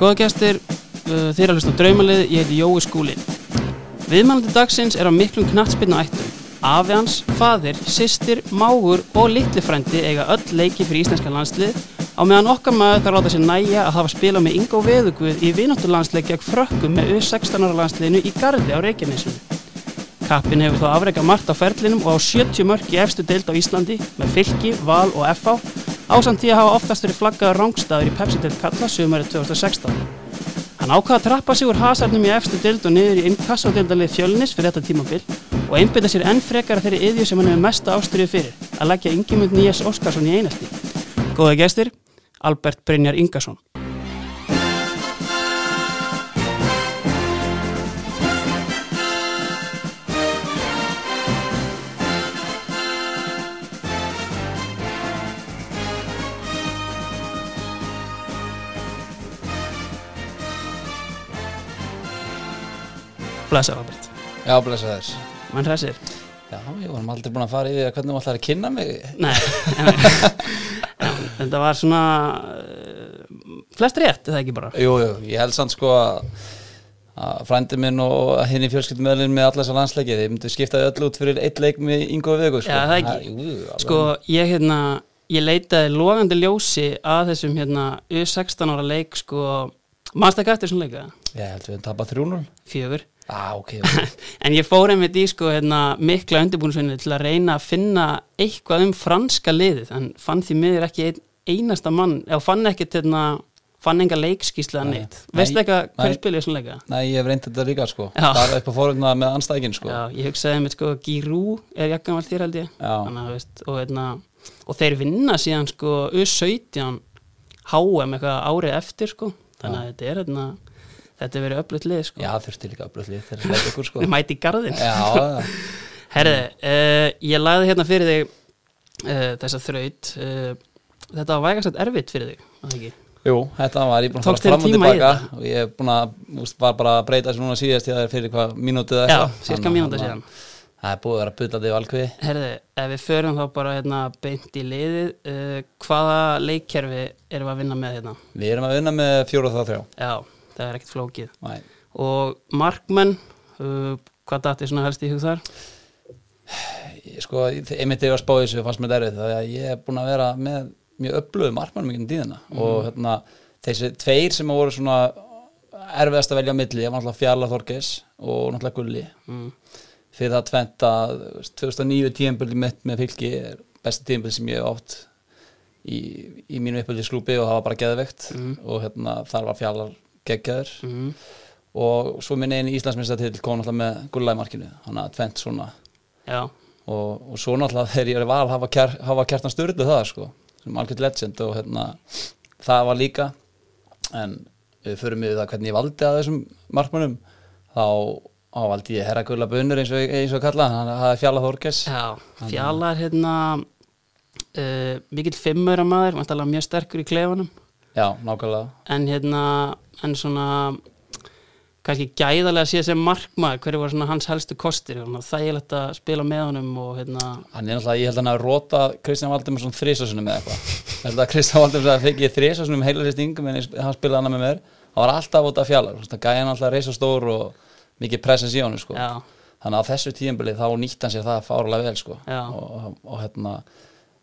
Góða gestir, uh, þeir að hlusta draumalið, ég heiti Jói Skúli. Viðmælandi dagsins er á miklum knattspinnu ættum. Afi hans, fadir, systir, mágur og litli frændi eiga öll leiki fyrir íslenska landslið á meðan okkar maður þarf að láta sér næja að hafa spilað með Ingo Veðugvið í vinátturlandsleik gegn frökkum með U16 ára landsliðinu í Garði á Reykjanesinu. Kappin hefur þó afreika margt á ferlinum og á 70 mörg í efstu deild á Íslandi með fylki, val og FH ásamt því að hafa oftast verið flaggaða rángstæður í Pepsi-deild kalla sögumærið 2016. Hann ákvaða að trappa sig úr hasarnum í efstu deild og niður í innkassadeildalið fjölnis fyrir þetta tímabil og einbytta sér enn frekara þeirri yðju sem hann hefur mesta ástriðu fyrir að leggja Ingimund Nías Óskarsson í einasti. Góða gestir, Albert Brynjar Ingarsson. Blessa Albert. Já, blessa þess Mann hræsir. Já, ég var aldrei búin að fara yfir hvernig þú ætlar að kynna mig Nei, en, þetta var svona uh, flest rétt, eða ekki bara? Jú, jú, ég held samt sko að að frændi minn og hinn í fjölskyldumöðlinn með alla þessar landsleiki, þeir myndu skiptaði öll út fyrir eitt leik með Ingo Vegu sko. Já, það ekki. Ha, jú. Sko, ég hérna, ég leitaði logandi ljósi að þessum hérna U16 ára leik, sko, mannst ekki eftir svona leika? Ég held við að tapa 3-0 Fjögur. Ah, ok, ok. En ég fór einmitt í, sko, hérna, mikla undirbúinsunni til að reyna að finna eitthvað um franska liðið, en fann því miður ekki ein, einasta mann, eða fann ekkert, hérna, fann enga leikskísla Nei. neitt. Veistu eitthvað, hverju spil ég svona leika? Nei, ég hef reynd þetta líka sko Já. Það er upp á fóröfna með anstækin sko Já, ég hugsaði með sko Giroud er jakkamalt þér held ég. Þannig, veist, og, eitna, og þeir vinna síðan sko U17 HM eitthvað árið eftir sko þannig að þetta er eitna, þetta er verið öflut lið sko. Já, þurfti líka að blöðlið þegar það leik ykkur sko. Við mæti í já. Herði, uh, ég lagði hérna fyrir þig uh, þessa þraut. Uh, þetta var vægast að erfitt fyrir þig var það ekki? Jú, þetta var ég búin að fara fram og tilbaka og ég er búin að, var bara að breyta þessu núna síðast það er fyrir hvað mínútið Já, eitthvað. cirka að- mínúta síðan. Það er búið að vera bullandi valkviði Herði, ef við förum þá bara hérna, beint í liðið uh, hvaða leikkerfi erum við að vinna með hérna? Við erum að vinna með fjóra það þrjá. Já, það er ekkert flókið Næ. og markmenn uh, hvað dætti svona helst í hug þar Sko, einmitt þegar ég var spáðið þessu fannst mér derfið það að ég er búin að vera með mjög öflöðu markmannum ekki um tíðina og hérna, þessi tveir sem voru svona erfiðast að velja á milli, ég var náttúrulega Fjarla Þorgis og náttúrulega Gulli mm. fyrir það tventa 2009 tíðanböldi mitt með fylki er besti tíðanböldi sem ég hef átt í, í mínu uppböldi sklúpi og það var bara geðveikt Mm. og hérna, þar var Fjarlar geggjaður. Mm. og svo minn einu Íslandsmyndstar til kom náttúrulega með Gulla í markinu þannig að tvent svona. Og, og svo náttúrulega þegar ég er val hafa, kjær, hafa kjartan styrlu það sko sem algjörð legend og hérna það var líka. En förum við það hvernig ég valdi að þessum markmannum þá á valdi ég herra gulla bönur eins og, eins og kalla hann hafði fjalla Þorges já fjallar hérna uh, mikill fimmöra maður, vantalega mjög sterkur í klefanum. Já, nákvæmlega. En hérna, en svona kannski gæðarlega sé sem markmaður, hverju var svona hans helstu kostir, Svona þægilegt að spila með honum og hérna, hann er náttúrulega, ég held að hann hafi róta Kristján Valdimar svona þrísasunum eða eitthvað að Kristján Valdimar að fekk ég þrísasunum heila sér stingum en hann spilaði hann með mér hann var alltaf út af fjallar, gæðan alltaf reysa stór og mikið presens í honum sko. þannig að á þessu tíðanbili þá nýtt hann sér það fárlega vel sko. Og, og hérna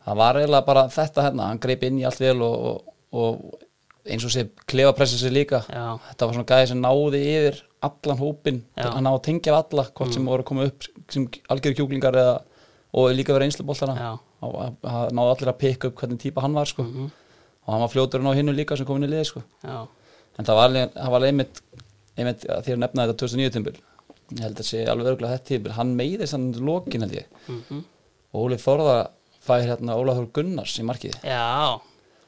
það var eiginlega bara þetta hérna hann greip inn í allt vel og, og eins og sé klefa pressa sér líka. Já, þetta var svona gæði sem náði yfir allan hópin, hann náði að tengja við alla hvort sem voru að koma upp sem algjöru kjúklingar eða, og líka verið einsluboltana já. Það náði allir að pikka upp hvernig típa hann var sko. Mhm. og hann var fljótur en á hinnu líka sem kom inn í liði sko. en það var, alveg- einmitt, einmitt að því að nefna þetta 2009 tímbil ég held að sé alveg örgulega þetta tímbil hann meiði sann lokin held ég. Mm og Óli Þórða fær hérna Ólafur Gunnars í markið. Já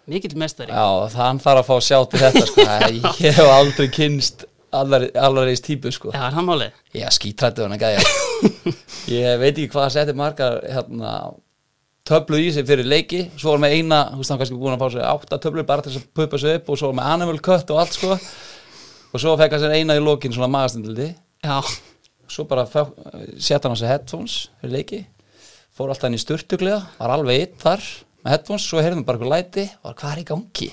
mikill mestari já, það hann þarf að fá sjá til þetta sko. ég hef aldrei kynst allar eist típu sko. já, hann málið? ég skítrættu hann gæja. Ég veit ekki hvað að setja margar hérna, töflu í sig fyrir leiki. Svo var með eina, þú veist hann kannski búin að fá sér átta töflur bara til þess að pupa sig upp og svo var með animal cut og allt sko. Og svo fekk hann sér eina í lokin svona magastundildi já, svo bara sett hann á sig headphones fyrir leiki, fór alltaf inn í sturtuglega var alveg eitt þar með headphones, svo heyrðum við bara eitthvað læti og var hvað er í gangi?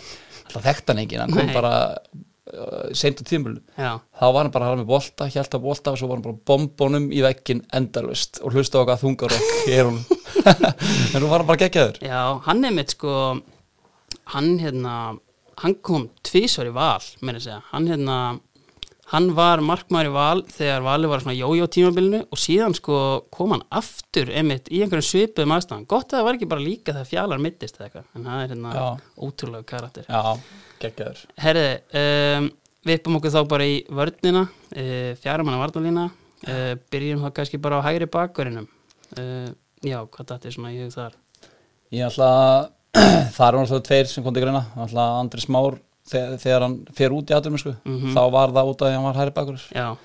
Alltaf þekkt hann enginn, hann kom Nei. bara uh, seint á tímul þá var hann bara að hafa með bolta, hjælt á bolta og svo var hann bara bombónum í vekkin endalust og hlusta á hvað þungarokk er hún en nú var hann bara geggjaður. Já, hann er mitt sko hann hérna hann kom tvísvar í val meira að segja, hann hérna hann var markmaður í val þegar valið var svona jójó tímabilinu og síðan sko kom hann aftur einmitt í einhverjum svipuðum aðstæðan gott að það var ekki bara líka þegar fjalar mittist eða eitthvað en það er hérna Já. ótrúlega karakter Já, geggjaður Herði, um, við uppum okkur þá bara í vörnina, uh, fjaramanna varnalína, uh, byrjum þá kannski bara á hægri bakverðinum. Uh, já, hvað þetta er svona í hug þar? Ég ætla að það eru náttúrulega tveir sem kom til greina ætla að Andri Smár þegar, þegar hann fer út í aðdurum sko, Mhm. þá var það út að hann var hæri bakur Já,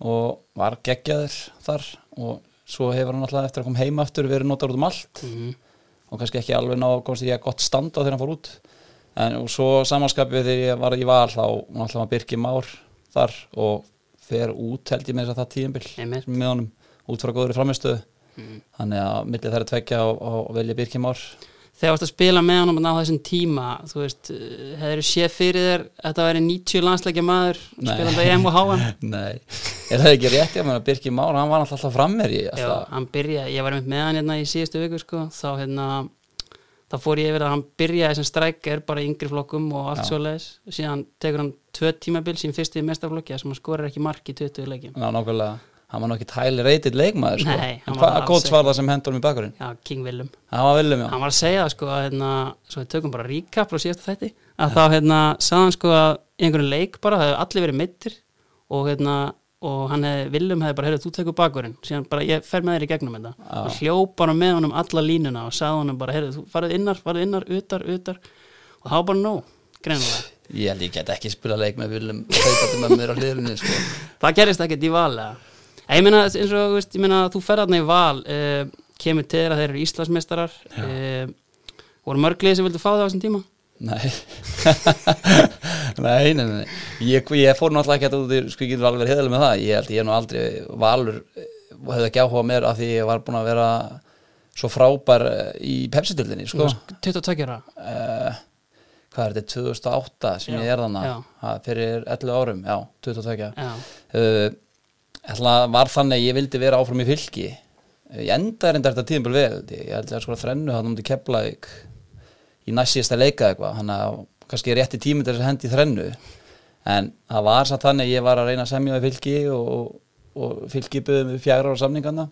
og var geggjaður þar og svo hefur hann alltaf eftir að koma heim aftur verið notar út um allt. Mm og kannski ekki alveg ná komst ég að gott standa þegar hann fór út. En og svo samanskapið þegar ég var í val þá var Birki Már þar og fer út held ég með þess að það Einmitt. með honum út frá góðri framistöðu Mm. þannig að millið þær að tvekja og, og velja Birki Már þegar þú varst að spila með honum á þessum tíma, þú veist, uh, hefur séð fyrir þér að þetta væri 90 landsleikja maður EM og HM? Nei, er það ekki rétt? Ég meina Birki Már, hann var alltaf frammir í Já, hann byrjaði, ég var með hann hérna í síðustu viku sko, þá hérna þá fór ég yfir að hann byrjaði sem strækjar bara í yngri flokkum og allt Já. svo leiðis og síðan tekur hann tvö tímabil sín fyrst í mestarflokki sem hann skorar ekki mark í 20 leikjum. Ná, nákvæmlega hann var nokkið tæli reytið leikmaður sko. Hann En hvað ekki. var það sem hendur hann í bakurinn Já, King Willum. Hann var viljum já. Hann var að segja sko að hérna, svo við tökum bara recap frá síðasta þætti að þá hérna sagði hann sko að í einhverju leik bara, það hefði allir verið mittir og hérna og hann hefði, Willum hefði bara, heyrðu, þú tekur bakurinn síðan bara, ég fer með þér í gegnum þetta. Já. hann hljóp bara með honum alla línuna og sagði honum bara, heyrðu, þú farið innar, farið innar, utar, utar. Og var bara nóg, greinilega. Ég held ég get ekki spila leik með viljum þeitandi með mér á hliðinni sko. það gerist ekkert í val eða ég meina, eins og, þú veist, ég meina, þú fer þarna í val uh, kemur til að þeir eru Íslandsmeistarar uh, voru mörglið sem vildu fá það á þessum tíma? Nei. Nei, nei, nei ég, ég fór náttúrulega ekki að ég getur alveg heiðilega með það. Ég held ég nú aldrei valur eh, hefði ekki áhuga mér af því ég var búin að vera svo frábær í pepsitildinni sko. 22 ára. Uh, hvað er þetta, 2008 sem Já, ég er þannig fyrir 11 árum, já, 22 Já, uh, ætla, var þannig að ég vildi vera áfram í fylki. Ég enda er enda þetta tíðanbel vel ég. Held að sko þrennu hann um til Keflavík í næstíðasta leika eitthvað. Hann að kannski rétti tími til þess að hendi þrennu. En það var samt þannig að ég var að reyna að semja við fylki og, og fylki byggði með fjara ára samningarna.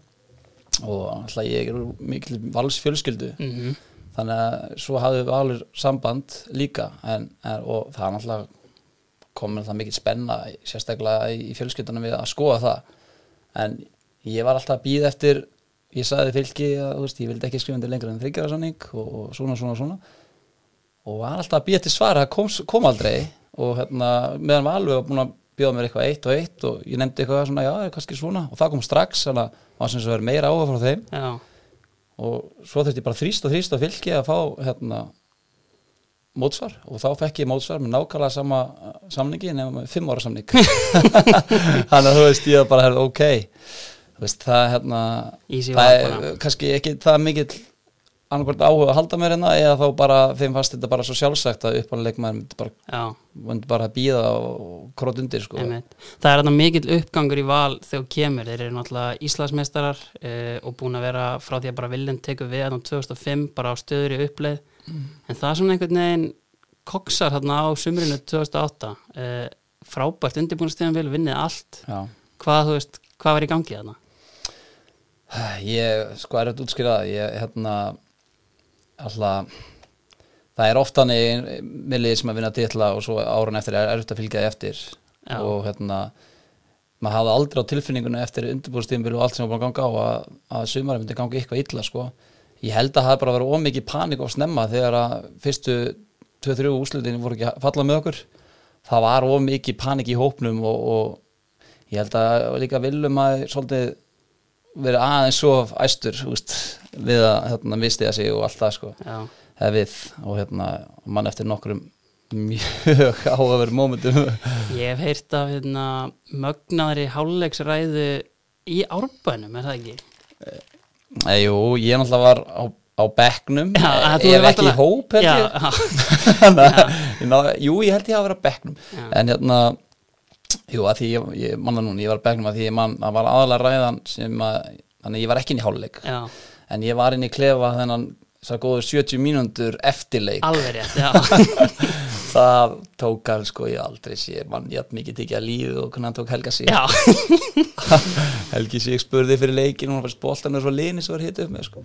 Og alltaf ég er mikil valsfjölskyldu. Mm þannig að svo hafði við alveg samband líka. En, en, og það er náttúrulega komin það mikið spenna sérstaklega í fjölskyldunum við að skoða það. En ég var alltaf að býða eftir ég sagði fylki að veist, ég vildi ekki skrifa undir lengur en þryggjara sannig og, og svona svona svona. Og var alltaf að býða eftir svar það kom, kom aldrei. Og hérna meðan var alveg búin að bjóða mér eitthvað eitt og eitt og ég nefndi eitthvað svona, já, er kannski svona. Og það kom strax, þannig að það var sem svo verið meira áhuga frá þeim. Já, og svo þurfti ég bara þrýst og þrýst og fylki að fá hérna mótsvar og þá fekk ég mótsvar með nákvæmlega sama uh, samningi nema með fimm ára samning. Þannig að þú veist ég bara herði ok veist það hérna það er kannski ekki það mikill annarkvært áhuga að halda mér hérna eða þá bara þeim fast þetta bara svo sjálfsagt að uppálega leikmaður myndi bara, myndi bara býða og krót undir sko. Það er þarna mikill uppgangur í val þegar kemur. Þeir eru náttúrulega Íslandsmeistarar uh, og búin að vera frá því að bara viljum tekur við þarna 2005 bara á stöður í uppleið en það er svona einhvern veginn koksar þarna á sumrinu 2008 uh, frábært undirbúinastíðan vil vinnið allt Já. hvað, þú veist, hvað var í gangi þarna? Ég, sko, er þetta útskýrað ég, hérna alltaf það er oftan í millið sem að vinna titla og svo árun eftir er erfitt að fylgja því eftir Já. og hérna maður hafði aldrei á tilfinningunni eftir undirbúrstíðinbílu og allt sem var búin að ganga á að, að sumari myndi ganga eitthvað illa sko ég held að það bara verið ómikið panik og snemma þegar að fyrstu 2-3 úslutin voru ekki að falla með okkur. Það var ómikið panik í hópnum og, og ég held að líka viljum að svolítið verið aðeins svo æstur úst, við að hérna, mistiða sig og allt það sko, við og hérna, mann eftir nokkrum mjög áhugaverð mómentum. Ég hef heyrt af hérna, mögnaðri hálfleiksræðu í árbænum, er það ekki? Nei, jú, ég náttúrulega var á á bekknum. Já, þú ef ekki í hóp Já, ég. Náði- jú, ég held ég að vera á bekknum. Já. en hérna jú, að því ég, ég manna núna, ég var á bekknum að því ég man, það var aðalega ræðan sem að þannig ég var ekki inn í háluleik en ég var inn í klefa þennan þessar góður 70 mínúndur eftirleik. Alveg rétt, já. Það tók hann sko ég aldrei sé mann ég hatt mikið tekið að lífi og hann tók Helga Já, Helgi sig spurði fyrir leikin og hann fannst boltan og svo lini sem var hitt upp með sko.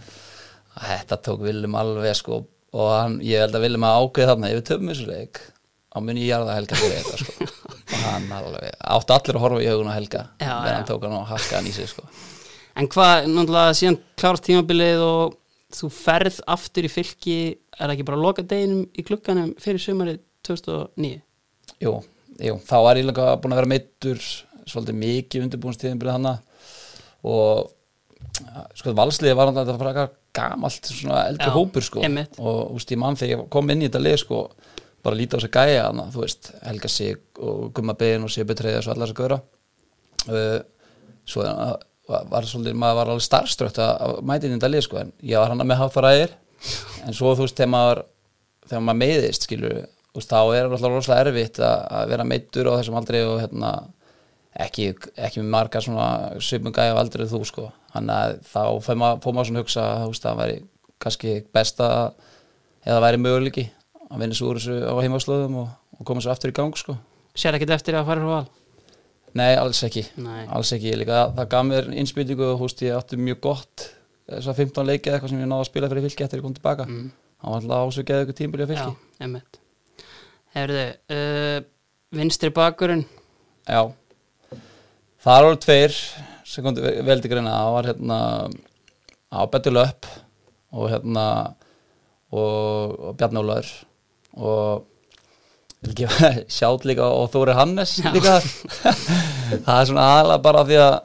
Þetta tók Willum alveg sko og hann, ég held að Willum að ákveði þarna ef við töfum þessu leik á muni ég jarða Helga fyrir þetta sko. Og hann alveg, átti allir að horfa í augun á Helga já. hann tók hann og hakka hann í sig sko. En hvað, náttúrulega síðan klárast tímabilið og þú ferð aftur í fylki, er það ekki bara loka deginum í klukkanum fyrir sumarið 2009? Jú, jú, þá var ég líka búin að vera meittur svolítið mikið undirbúinstíðinbilið hana og sko valsliði var hann að þetta frækar gamalt svona eldri Já, hópur sko einmitt. og úst, ég mann þegar ég kom inn í þetta lið sko bara líta á þess að gæja hana þú veist, Helga Sig og Gumma Ben og Sigur Betreiðas og allar þess að gauðra uh, svo uh, var, var svolítið, maður var alveg starfströkt að að í þetta lið sko en ég var hann með hafðaræðir en svo þú veist, þegar maður þegar maður meiðist, skilur veist, þá er alltaf rosalega erfitt að, að vera meittur á þessum aldrei og hérna ekki, ekki með marga svona gæja á aldrei þú sko. Þannig að þá fór maður, fór maður svona að hugsa þú veist, að það væri kannski best að eða væri möguleiki að vinna svo úr þessu á heimaslöðum og, og koma svo aftur í gang sko. Sér ekkert eftir að fara frá val? Nei, alls ekki, Nei. alls ekki. Líka, það gaf mér innspýtingu og húst ég átti mjög gott þessar 15 leikið eitthvað sem ég náði að spila fyrir fylki eftir ég kom tilbaka. Mm. hann var alltaf ásökjaði eitthvað tímbili á fylki. Já, emmitt. Hefurðu, uh, vinstri bakurinn, Já, það eru tveir sem kom til veldi greina. Það var hérna á Betty Löpp og hérna og, og Bjarni Ólaður og vil gefa sjátt líka og Þóri Hannes líka? Það er svona aðalega bara því að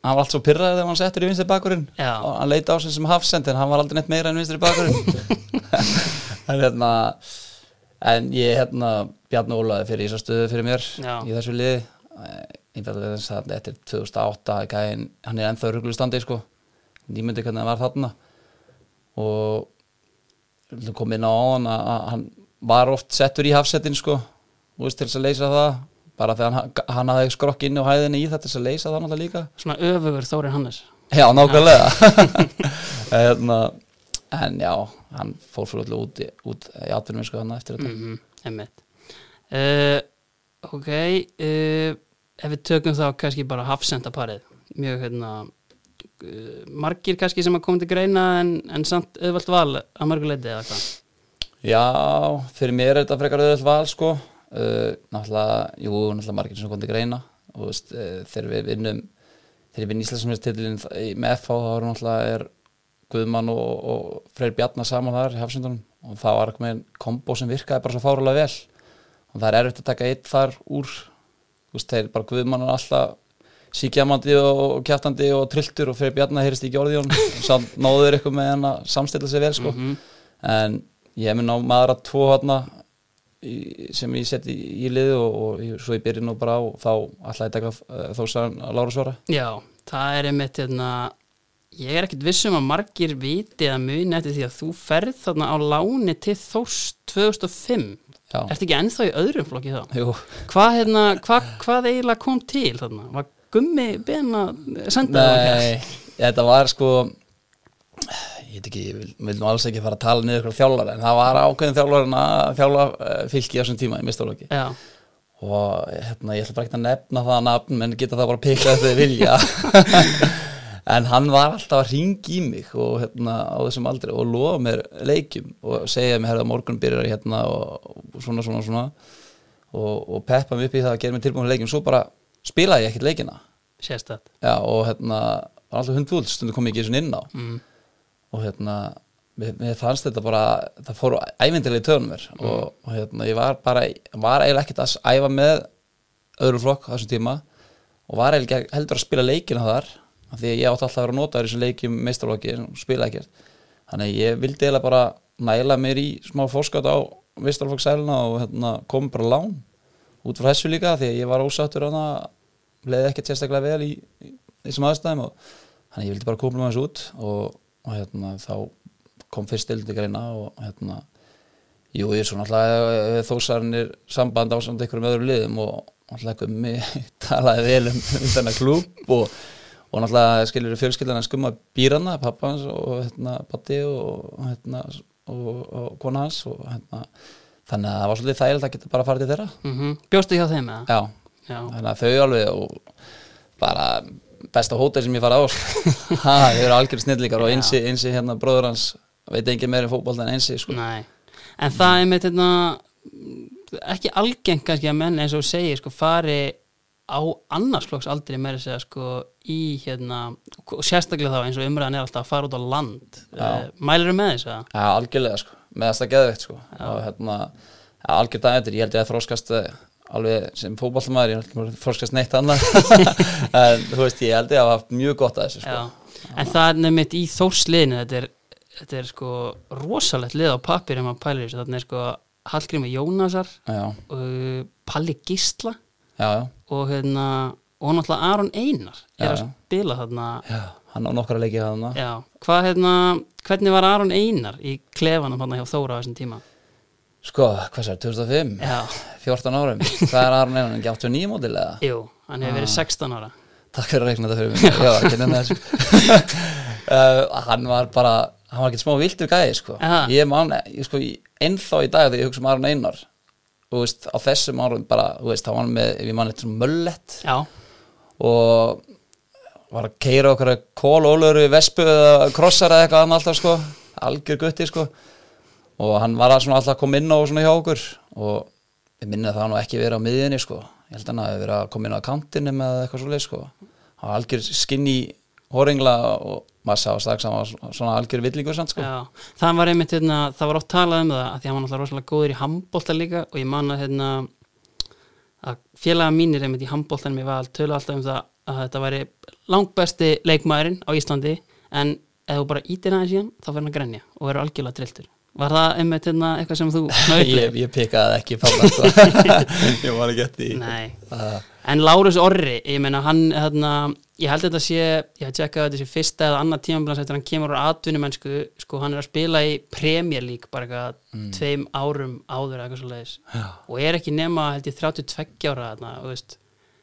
hann var allt svo pyrraði þegar hann settur í vinstri bakurinn Já. og hann leita á sig sem hafsend en hann var aldrei neitt meira en vinstri bakurinn en hérna en ég hérna Bjarni Ólaði fyrir í þessar stöðu fyrir mér Já. í þessu liði. Einfalda við þess að eftir 2008 gæin, hann er ennþá rugglu standi sko. Nýmyndi hvernig hann var þarna. Og komum inn á hann að hann var oft settur í hafsettin sko þú veist til þess að leysa það bara þegar hann, hann hafði skrokk inn á hæðinni í þetta til þess að leysa það náttúrulega líka svona öfugur Þóri Hannes. Já, nákvæmlega hérna, En já, hann fór fyrir allir út, út í atvinnum sko hann eftir þetta Mm emmitt. Uh, ok, uh, ef við tökum þá kannski bara hafsendaparið, mjög hérna, uh, margir kannski sem að koma til greina en, en samt auðvalt val að mörguleiti eða hvað? Já, fyrir mér er þetta frekar auðvitað val sko. Uh, Náttúrulega, jú, náttúrulega margir sem kom til greina. Og veist, uh, þegar við vinnum þegar ég vinn Íslandsmyndstilin með FH þá er náttúrulega er Guðmann og, og Freyr Bjarnar saman þar í hafsundunum og það var eitthvað með kombo sem virkaði bara svo fárulega vel. Og það er erfitt að taka eitt þar úr. Þú veist, þeir bara Guðmann er alltaf síkjamandi og, og kjáttandi og trilltur og Freyr Bjarnar heyrist ekki orðið í honum. Og samt náður eitthvað með hann að samstilla sig vel sko. En ég mun á maður að tvo í- sem ég seti í, liði og, og svo ég byrja nú bara á þá ætla ég taka uh, þósaðan að Lára Svara Já, það er einmitt hérna, ég er ekkit vissum að margir viti að muni eftir því að þú ferð þarna á láni til Þórs 2005 Já, Ertu ekki ennþá í öðrum flokki þá? jú, Hvað, hérna, hvað, hvað eiginlega kom til þarna? Var gummi beina senda það? nei, þetta var sko ég veit ekki, ég vil, vil nú alls ekki fara að tala niður ykkur þjálfara en það var ákveðin þjálfar að þjálfa fylki á þessum tíma í mistarlóki Já, og hérna, ég ætla bara ekki að nefna það nafn menn geta það bara að pikka þetta vilja. En hann var alltaf að ringi í mig og hérna á þessum aldrei og lofa mér leikjum og segja mér herða morgun byrjar ég hérna og, og svona svona svona. Og, og peppa mig upp í það að gera mér tilbúin leikjum. Svo bara spilaði ég ekkert leikina. Sést það já, og hérna var alltaf hundfúl stundu kom ég ekki svona inn á. Mm. Og hérna mér, fannst þetta bara, það fór ævindilega í töðunum mér. Og, og hérna ég var bara var eiginlega ekkert að æfa með öðru flokk þessum tíma. Og var eiginlega heldur að spila leikina þar af því að ég átti alltaf að vera að nota þessum leikjum meistarlokki og spila ekkert. Þannig ég vildi eiginlega bara næla mér í smá fórskátt á meistarlokksæluna og hérna, kom bara lán út frá þessu líka því að ég var ósáttur hana leiði ekkert sérstaklega vel í, í þessum aðstæðum og þannig ég vildi bara koma með þessu út og, og hérna, þá kom fyrst dildi greina og hérna jú, ég er svo náttúrulega þósarnir samband á samt einhverjum öðrum liðum og náttúrulega gummi talaði vel um, þennan klúb og, og náttúrulega skilur fjölskyldan að skumma býrana, pappa hans og hérna patti og hérna og, og kona hans og hérna þannig að það var svolítið þægilegt að geta bara farið til þeirra. Mm Bjóstu hjá þeim eða? já, Já, þannig að þau alveg og bara besta hótel sem ég fara á. Ha, þau eru algjör snillíkar og einsi, einsi hérna bróður hans veit engin meir um fótbolt en einsi sko. En það er með þetta ekki algengt kannski að menn eins og þú segir sko fari á annarsflokks aldrei meira segja sko í hérna og sérstaklega þá eins og umræðan er alltaf að fara út á land. Já. mælir með þess að Já, algjörlega sko, með þess að geðveikt sko. Og hérna, ja, algjör daginn eftir ég held ég að þróskast eh, alveg sem fótballtamaður, ég að þróskast neitt annað. En þú veist, ég held ég að hafa mjög gott að þessu sko. En það er nefnitt í þórsliðinu þetta er, þetta er sko rosalegt lið á pappir þessu, þannig er sko Hallgrími Jónasar Já, uh, Palli Gísla já, já, og hérna og náttúrulega Aron Einar er að spila þarna. Hann á nokkra leikið þarna. Hvað hérna, hvernig var Aron Einar í klefanum hann hjá Þóra á þessum tíma? Sko, hvað sér, 2005, Já, 14 árum. Hvað er Aron Einar, ekki 89 mótil eða? jú, hann hefur verið 16 ára. Takk fyrir að reikna þetta fyrir mig. Já, ekki nefna þessu. Uh, Hann var bara, hann var ekki smá viltur gæði sko. Aha. Ég man, ég, sko, ennþá í dag þegar ég hugsa um Aron Einar Þú veist, á þessum árum bara, þú veist, þá var hann með, ef ég man eitthvað möllett Já, og var að keira okkar kólólöru vespu eða krossar eða eitthvað hann alltaf sko. Algjör gutti sko og hann var að alltaf að koma inn á hjá okkur. Og ég minna það hann nú ekki verið á miðjunni sko. Ég held hann að hafi verið að koma inn á kantinu með eitthvað svo leið sko. Hann var algjör skinny hóringla og maður sá strax að hann var svona algjör villingur samt sko. Það var einmitt hérna, það var oft talað um það að því að hann var náttúrulega rosalega góður í handbólta líka og ég man að hérna að félaga mínir einmitt í handbóltanum ég var tölu alltaf um það að þetta væri langbesti leikmaðurinn á Íslandi en ef þú bara ítir aðeins hann þá verður hann að grenja og verður algjörlega trilltur Var það einmitt hérna eitthvað sem þú ég, nöðlir? ég pekaði ekki fannar sko. Ég var ekki eftir Nei, uh, En Lárus Orri, ég meina hann hérna, ég held þetta sé, ég hef tjekkað að þetta sé fyrsta eða annað tímambilans eftir hann kemur úr atvinnumennsku, sko hann er að spila í Premier League bara eitthvað tveim árum áður eitthvað og er ekki nema held ég 32 ára þarna, þú veist,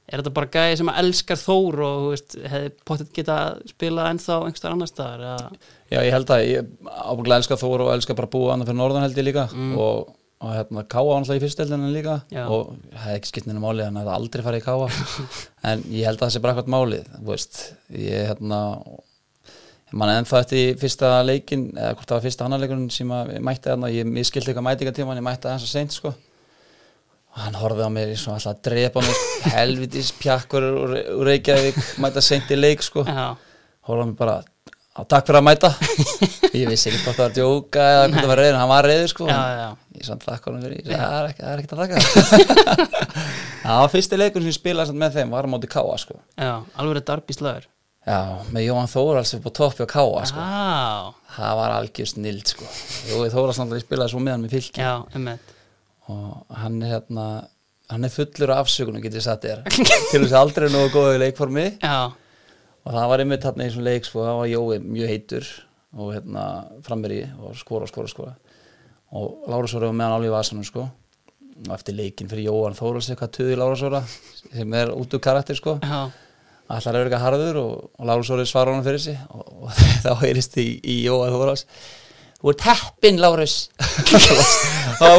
er þetta bara gæði sem að elskar Þór og veist, hefði pottet geta spilað ennþá einhverstaðar annar staðar eða, Já, ég held að ég ábygglega elska Þór og elska bara búa annað fyrir norðan held ég líka og, og hérna Káa var náttúrulega í fyrsteldinu líka Já. og hefði ekki skipt neina máli hann hefði aldrei farið í Káa en ég held að það sé bara eitthvað málið veist, ég hérna ég man ennþá eftir fyrsta leikin eða hvort það var fyrsta annarleikurinn sem að ég mætti þarna, ég miskildi eitthvað mætingatíma ég mætti aðeins að seint sko. og hann horfði á mig svona alltaf að drepa mig helvitis pjakkur úr, úr Reykjavík mæta seint í leik sko. Já, horfði á mig bara á takk fyrir að mæta. Ég vissi ekki hvort það var djóka eða hvort það var reyður, hann var reyður sko. Já, já, ég samt þakka honum fyrir, það er er ekki að þakka. Það var fyrsti leikur sem ég spilaði með þeim var á móti Káa sko. Já, alveg darbi slöður já, með Jóhann Þórals upp á toppi á Káa sko. Já, það var algjör snild sko. Jói Þórals náttúrulega spilaði svo með hann með fylki. Já, emmitt og hann er hérna hann er fullur af afsökunum getur ég sagt þér. Til þess að aldrei nógu góðu leikformi. Já, og það var einmitt þarna í svona leik sko, það var Jói mjög heitur og hérna frammeri og skora, skora, skora. Og Lárasóra var með hann alveg vasanum sko. Og eftir leikin fyrir Jóhann Þórals eitthvað tuði Lárasóra sem er út úr karakter sko. Já, að vera eitthvað harður og, og Lárasóri svarar hann fyrir sig. Og, og þá heyrist í, í Jóhann Þórals Þú ert heppin, Lárus. Á,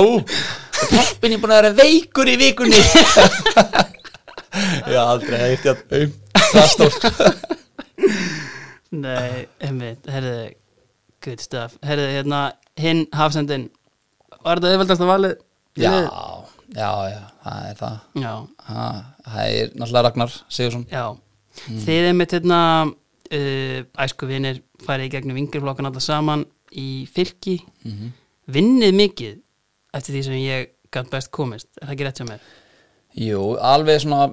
ég er búin að vera veikur í vikunni. Já, aldrei ég eftir um það stórt. Nei, emmitt, herriði good stuff, herriði, hérna hinn hafsendin, var þetta auðveldast að valið? Já, já, já, það er það. Já, ha, Það er náttúrulega Ragnar Sigursson já. Þið einmitt hérna uh, æsku vinir farið í gegnum vingjurflokkan alltaf saman í fylki. Vinnið mikið eftir því sem ég gæt best komist. Er það ekki rétt hjá mér? Jú, alveg svona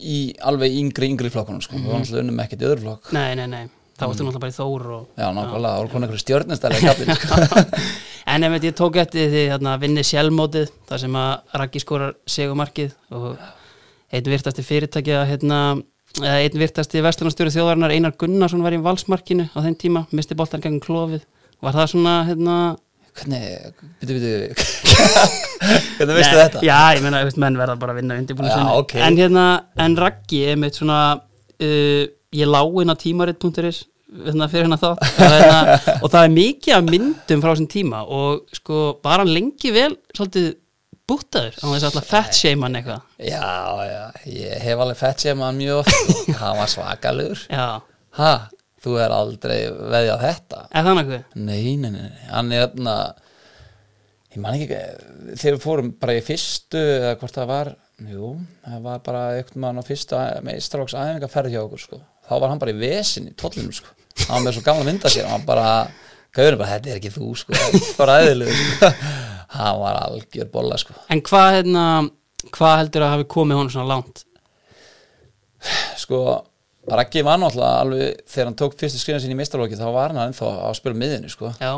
í alveg yngri, yngri flokkunum sko. Við varum náttúrulega unnum ekkert í öðru flokk. Nei, nei, nei, þá varstu náttúrulega bara í Þór og Já, nákvæmlega, það voru konar einhverju stjórnistæli sko. En ef ég tók eftir því hérna, vinni sjálfmótið þar sem að Raggi skorar segumarkið og einn virtasti fyrirtæki að hérna, einn virtasti vestlunarstjóri þjóðarinnar Einar Gunnarsson var í valsmarkinu á þeim tíma, misti boltan gegn klófið var það svona hérna hvernig, byrju, byrju hvernig veistu Nei, þetta? Já, ég meina, veist, menn verða bara að vinna undirbúinu Já, ok. En hérna, en Raggi er með svona uh, ég lá inn á tímarit.is hérna, fyrir hérna þátt. Og, hérna, og það er mikið af myndum frá þessum tíma og sko, bara hann lengi vel svolítið búttaður? Á þess að alltaf fett shame hann eitthvað? Já, já, ég hef alveg fett sem hann mjög oft sko. hann var svakalugur Já, ha, þú er aldrei veðið á þetta er það nokkuð? nei, nei, nei, hann er hérna ég man ekki þegar við fórum bara í fyrstu eða hvort það var jú, það var bara eitthvað mann á fyrstu meistráks æfingarferð hjá okkur sko. þá var hann bara í vesin í tóllinum sko. hann var með svo gamla mynda sér hann bara, gauðinu bara, þetta er ekki þú sko. bara sko. hann var algjör bolla sko. En hvað hérna, hvað heldur að hafi komið honum svona langt? sko, Raggi var náttúrulega alveg þegar hann tók fyrstu skrifin sín í meistarlóki þá var hann ennþá að spila miðinni sko. Já,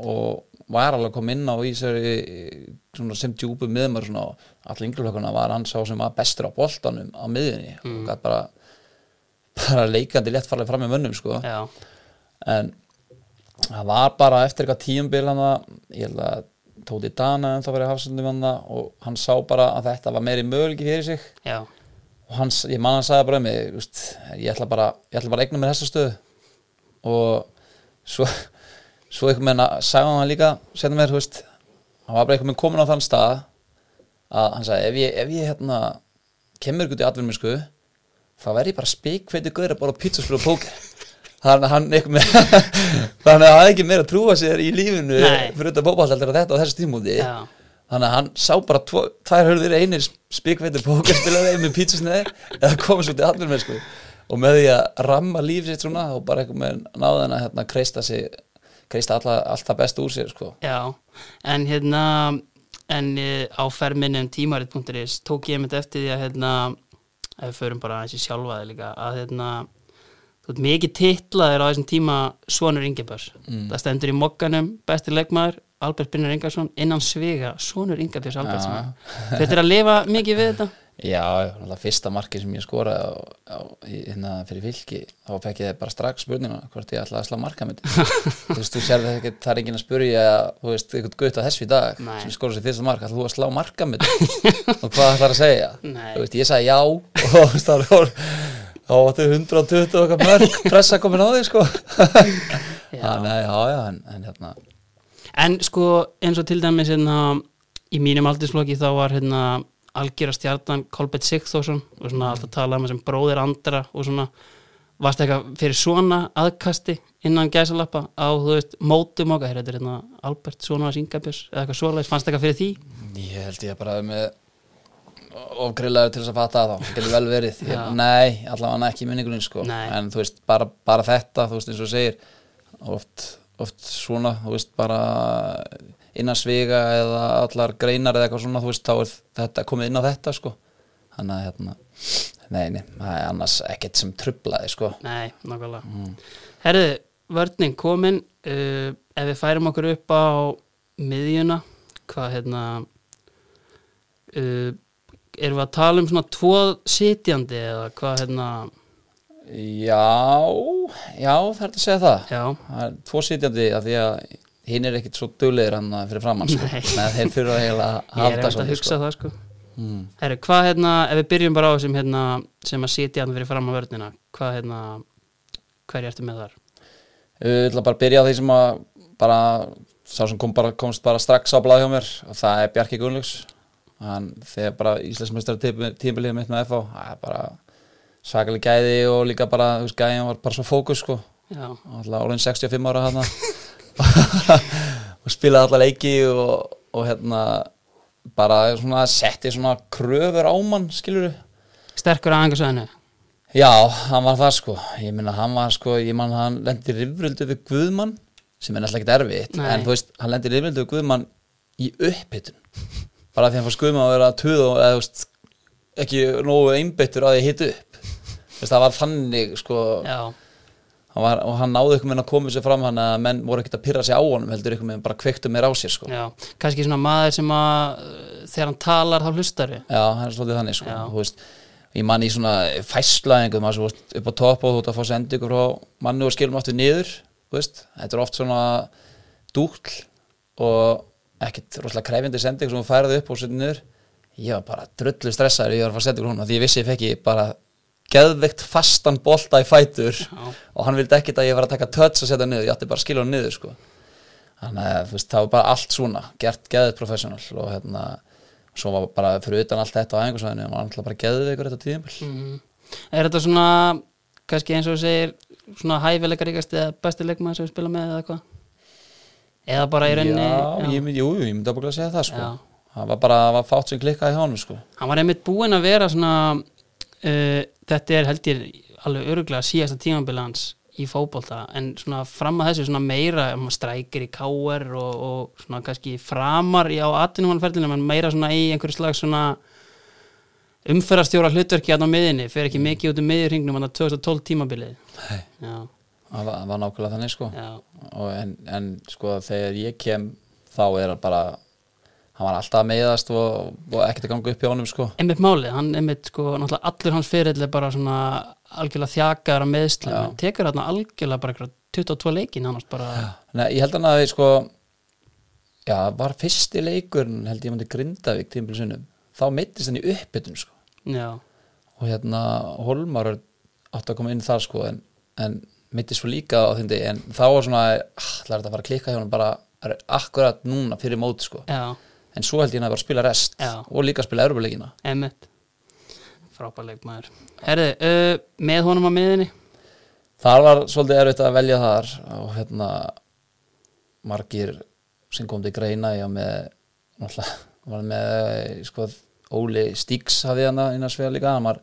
og var alveg að koma inn á í sem djúpu miðmar svona, allir yngluflökkuna var hann sá sem var bestur á boltanum á miðinni og gætt bara, bara leikandi létt farlega fram með mönnum sko. Já, en það var bara eftir eitthvað tíumbil hann ég held að Tóti Dana en þá verið hafsendum hann og hann sá bara að þetta var meiri möguleiki fyrir sig. Já, og hans, ég man hann sagði bara um mig úst, ég ætla bara, ég ætla bara að eigna mér þessa stöðu. Og svo svo einhvern veginn að sagði hann líka setna mér, þú veist, hann var bara einhvern veginn komin á þann stað að hann sagði, ef ég, ef ég hérna kemur ykkur til atvinnuminsku þá verð ég bara spikfeiti gaur að bara pítsaspil og póker. Þannig að hann hafði ekki meira að trúa sér í lífinu Nei. fyrir þetta bóballaldur að þetta á þessu tímúti já þannig að hann sá bara tvo, tvær hörður einir spikveitur pókerspilaði með pítsasneði eða komið svo til allir með sko. Og með því að ramma líf sitt svona og bara eitthvað með náðan að hérna kreista sig kreista alla, allt það best úr sér sko. Já, en hérna en uh, á ferminum tímarit.is tók ég myndi eftir því að hérna, ef við förum bara aðeins í sjálfaði líka, að hérna þú ert mikið titlaðir á þessum tíma Svonur Ingebjörns, það stendur í mokkanum besti leikmaður, Albert Brynjar Ingarsson innan svega, Svonur Ingebjörns Albertsson, þetta er að lifa mikið við þetta. Já, fyrsta marki sem ég skoraði á, á, hérna fyrir fylki þá fekk ég bara strax spurninguna hvort ég ætlaði að slá marka mitt þú veist, þú sér það ekki, það er enginn að spurja þú veist, einhvern gutt á þessu í dag Nei. sem skoraði sér fyrsta mark, ætlaði þú að slá marka mitt og hvað ætlaði að segja? Nei. þú veist, ég sagði já og þú veist, þá áttu 120 okkar mörg pressa komin á því sko. Þannig já, já, en, en hérna En sko eins og til dæmis hérna, í mínum aldinsflokki þá var hérna algjör að stjartan Kolbett Sigþórsson og svona alltaf talað um sem bróðir andra og svona varst eitthvað fyrir svona aðkasti innan gæsalappa á þú veist mótum okkar, þetta er hérna Albert svona að syngabjörs eða eitthvað svoleiðis, fannst eitthvað fyrir því? Ég held ég bara með ofgrillaður til þess að fatta það þá, getur vel verið ég. Nei, allavega ekki í minningunni sko. En þú veist, bara, bara þetta þú veist eins og segir oft, oft svona, þú veist, bara innan sviga eða allar greinar eða eitthvað svona, þú veist, þá er þetta komið inn á þetta sko. Þannig að hérna, nei, nei, það er annars ekkert sem trublaði sko. Nei, nákvæmlega. Mm. Herðu, vörning komin uh, ef við færum okkur upp á miðjuna hvað hérna uh, erum við að tala um svona tvo sitjandi eða hvað hérna Já, já, það er að segja það já, Það er tvo sitjandi að því að hinn er ekkit svo duglegir hann fyrir framann sko. Þeir fyrir að heila ég er halda að hugsa sko. það sko mm. Herru, hvað hérna, ef við byrjum bara á þessum hérna, sem að sitja hann fyrir fram á vörnina hvað hérna, hverju ertu með þar? Ég ætla bara að byrja á því sem að bara, sá sem kom bara, komst bara strax á blað hjá mér og það er Bjarki Gunnlaugs hann þegar bara Íslandsmeistar tímbilið mitt með FH það er bara svakalega gæði og líka bara, þú veist, gæðin var bara svo fókus sko, alltaf orðin 65 ára hann og spilaði alla leiki og, og hérna bara svona setti svona kröfur á mann, skilur sterkur aðengarsöðinu Já, hann var það sko. Ég minna hann var sko, ég man hann lendi rifrildu við Guðmann sem er náttúrulega ekkert erfitt Nei. en þú veist, hann lendi rifrildu við Guðmann í upphittun bara því hann fór Guðmann að vera að tuða og eða, þú veist, ekki nógu einbyttur að því hitt upp. þú það var þannig sko. Hann var, og hann náði ykkur með að koma sér fram hann að menn voru ekkert að pyrra sig á honum heldur ykkur með bara kveiktu meir á sér sko. Já, kannski svona maður sem að uh, þegar hann talar þá hlustar við Já, það er svolítið þannig sko. Veist, Ég man í svona fæslaðingum maður svo upp á topp og þú ert að fá sendingu frá mannu og skilum aftur niður. Þetta er oft svona dúll og ekkit rosalega krefjandi sending sem hún færði upp og setja niður. Ég var bara drullu stressaður ég var að fara að senda ykkur hún því ég vissi ég fekk ég bara geðveikt fastan bolta í fætur Já. og hann vildi ekkit að ég var að taka töts og setja niður, ég átti bara að skilja hann niður sko. þannig að það var bara allt svona gert geðið professional og hérna svo var bara fyrir utan allt þetta á æfingarsvæðinu hann var bara geðið ykkur þetta tíðumbil mm. Er þetta svona kannski eins og þú segir svona hæfileikaríkast eða besti leikmaður sem við spila með eða eitthvað eða bara í rauninni Já, ég myndi, jú, ég myndi að að segja það sko. Já. það var bara, það var fátt sem klikkaði hjá hann sko. hann var einmitt búinn að vera svona uh, þetta er held ég alveg öruglega síðasta tímabili hans í fótbolta en svona fram að þessu svona meira um, strækir í káer og, og svona kannski framar á atvinnumannferðinu en meira svona í einhverju slags svona umferðarstjóra hlutverki hérna á miðinni, fer ekki mikið út um miðurringnum hann að 2012 tímabilið. Nei, það var, það var nákvæmlega þannig sko. en, en sko þegar ég kem þá er hann bara hann var alltaf að meiðast og, og ekkert að ganga upp hjá honum sko. einmitt málið, hann einmitt sko, allur hans fyrirl er bara svona algjörlega þjakaðar að meðslu, Já. tekur hann algjörlega bara einhverja 22 leikin annars bara. Nei, ég held hann að sko já, var fyrsti leikur held ég mandi Grindavík tímbilsunum þá meittist hann í uppbytun sko. já, og hérna Holmar átt að koma inn þar sko en, en meittist svo líka á þindi en þá var svona, ah, það er þetta að fara að klikka hjá hann bara akkurat núna fyrir mót sko. Já, en svo held ég hann að bara að spila rest Já. og líka að spila erubuleikina einmitt. Frábær leikmaður. Herði, uh, með honum á miðinni þar var svolítið erfitt að velja þar og hérna margir sem kom til greina var með náttúrulega, var með sko, Óli Stíks hafði hann innan svega líka. Hann var,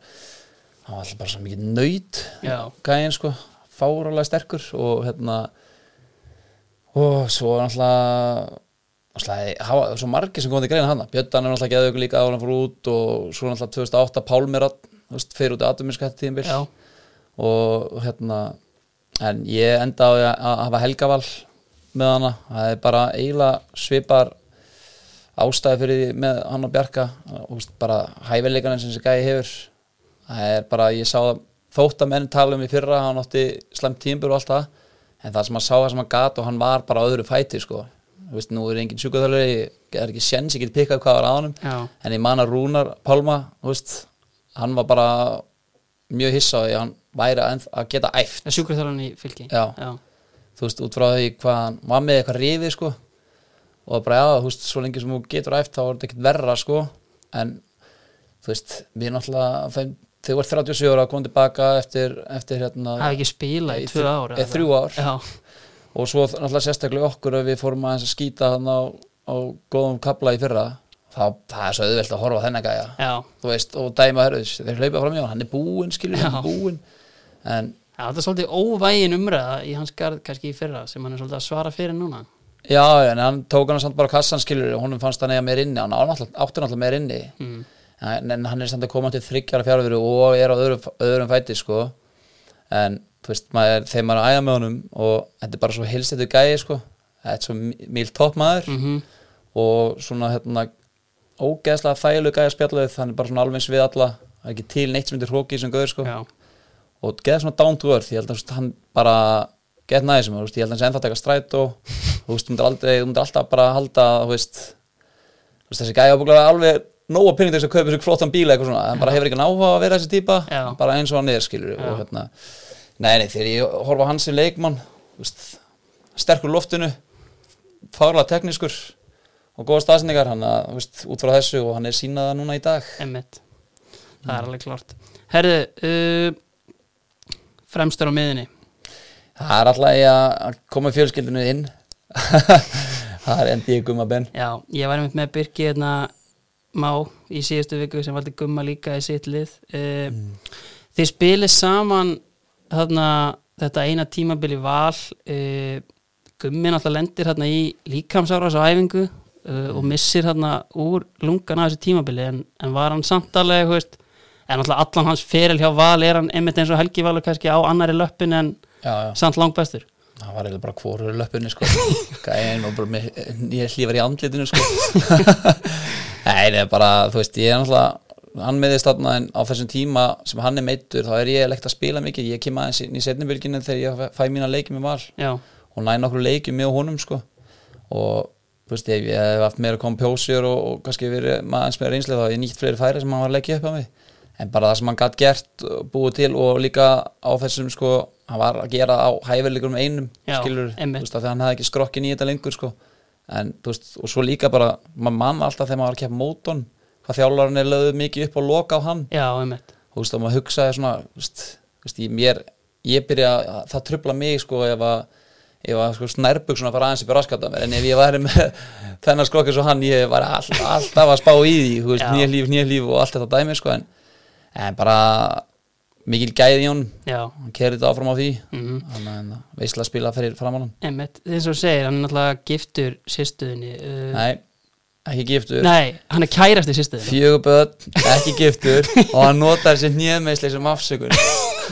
hann var alltaf bara svo mikið nöyt Já. gæinn sko, fárálega sterkur og hérna og svo náttúrulega náttúrulega, hafa svo margir sem kom til greina hann Björn er náttúrulega geðið ykkur líka á hann fór út og svo náttúrulega 2008 Pálmir fyrir út í atuminskætti tíðinbil já, og hérna en ég enda á að að hafa helgaval með hana, það er bara eiginlega svipar ástæði fyrir því með hann og Bjarka. Og bara hæfileikarinn sem þessi gæði hefur. Það er bara, ég sá það þótt að menn tala um í fyrra hann átti slæmt tímbur og allt það en það sem hann sá það sem hann gat og hann var bara öðru fæti sko, veist, nú er engin sjúkaþjálfari ég er ekki sjens, ég get pikkað hvað var já, en ég man að Rúnar Pálma veist, hann var bara mjög hissa á því að hann væri að, að geta æft. Sjúkraþjálfan í fylki? Já. já, þú veist, út frá því hvað hann var með eitthvað rifið sko. Og bara já, þú veist, svo lengi sem þú getur æft þá er þetta ekkert verra sko. En þú veist, við náttúrulega þú ert 37 ára að koma tilbaka eftir, eftir hérna hafi ekki spilað í Í tvö þrjú- ár eða? þrjú ár. já, og svo náttúrulega sérstaklega okkur að við fórum að skýta hann á, á góðum kapla í fyrra þá, það er svo auðvelt að horfa þennan gæja. Veist, og dæma hörðus þeir hlaupa fram í hann, hann er búinn, skilur hann er búinn. En já, þetta er svolítið óvægin umræða í hans garð kannski í fyrra sem hann er svolítið að svara fyrir núna. Já, en hann tók hann samt bara kassan skilur og honum fannst hann eiga meir inni hann átti náttúrulega meir inni. Mm. en, en hann er samt að koma til þryggjara fjárveru og er á öðrum, öðrum fæti sko. En veist, maður, þegar maður er að æða með honum og þetta er bara svo hilstættu gæi sko. Þetta er svo mýl toppmaður Mm og svona hérna ógeðslega þægilegu gæi að spjalla hann er bara svona alveg eins við alla. Er ekki til neitt sem heitir hróki sem gauður sko. Og geða svona down to earth. Ég held að hann bara get næði sem þú veist, ég held að hann sé ennþá að taka stræt og þú veist, þú myndir alltaf bara halda þú veist, þessi gæja ábúglega alveg nóga pinning til þess að kaupa sér flottan bíla eitthvað svona, en bara hefur ekki náhuga að vera þessi típa Já. bara eins og hann er skilur og hérna, nei nei þegar ég horfa hans sem leikmann veist, sterkur loftinu fárlega teknískur og góða staðsendingar hann að, út frá þessu og hann er sínaða núna í dag. Emmitt það er alveg klart herðu, uh, fremstur á miðinni Það er alltaf í að koma fjölskyldinu inn. Það er endi í gumma benn Já, ég var einmitt með Birki hérna má í síðustu viku sem valdi gumma líka í sitt lið. Uh, Þið spilið saman þarna, þetta eina tímabil í val uh, Gummi náttúrulega lendir hérna í líkamsáras á æfingu uh, og missir hérna úr lungan af þessu tímabili en, en var hann samt alveg, þú veist en náttúrulega allan hans feril hjá val er hann einmitt eins og Helgi Valur kannski á annari löppin en Já, já, samt langbæstur það var eiginlega bara hvorur löpunni sko. Gæin og bara með nýja hlífar í andlitinu sko. Nei, það er bara, þú veist, ég er náttúrulega hann meðist þarna en á þessum tíma sem hann er meittur, þá er ég lekt að spila mikið. Ég kem aðeins í setnibylginu þegar ég fæ mína leiki með val Já, og næ nokkur leiki með honum sko. Og veist, ég, hef haft meira kompjósjur og, og kannski verið maður eins meira einslega þá hef ég nýtt fleiri færi sem hann var að leggja upp á mig. En bara það sem hann gætt gert búið til og líka á þessum sko hann var að gera á hæfileikurum einum Já, skilur, veist, að hann hefði ekki skrokkin í þetta lengur sko. En veist, og svo líka bara maður mann alltaf þegar maður var að keppa móton hvað þjálfarinn er lögðu mikið upp og loka á hann. Já, einmitt. Þú veist, að maður hugsaði svona veist, veist, ég, mér, ég byrja að það trubla mig sko ef að að sko snærbuk svona fara aðeins upp í raskata en ef ég væri með þennan skrokkið svo hann ég var all, alltaf að spá í því þú veist, Já. nýjalíf, nýjalíf og allt þetta dæmi sko en, en bara mikil gæði í já, hann kerði þetta áfram á því. Mhm. Þannig að veisla að spila fyrir framann hann. Einmitt, eins og segir, hann er náttúrulega giftur sýstuðinni uh, nei, ekki giftur Nei, hann er kærasti sýstuðinni fjögur börn, ekki giftur og hann notar þessi nýðmeisli sem afsökun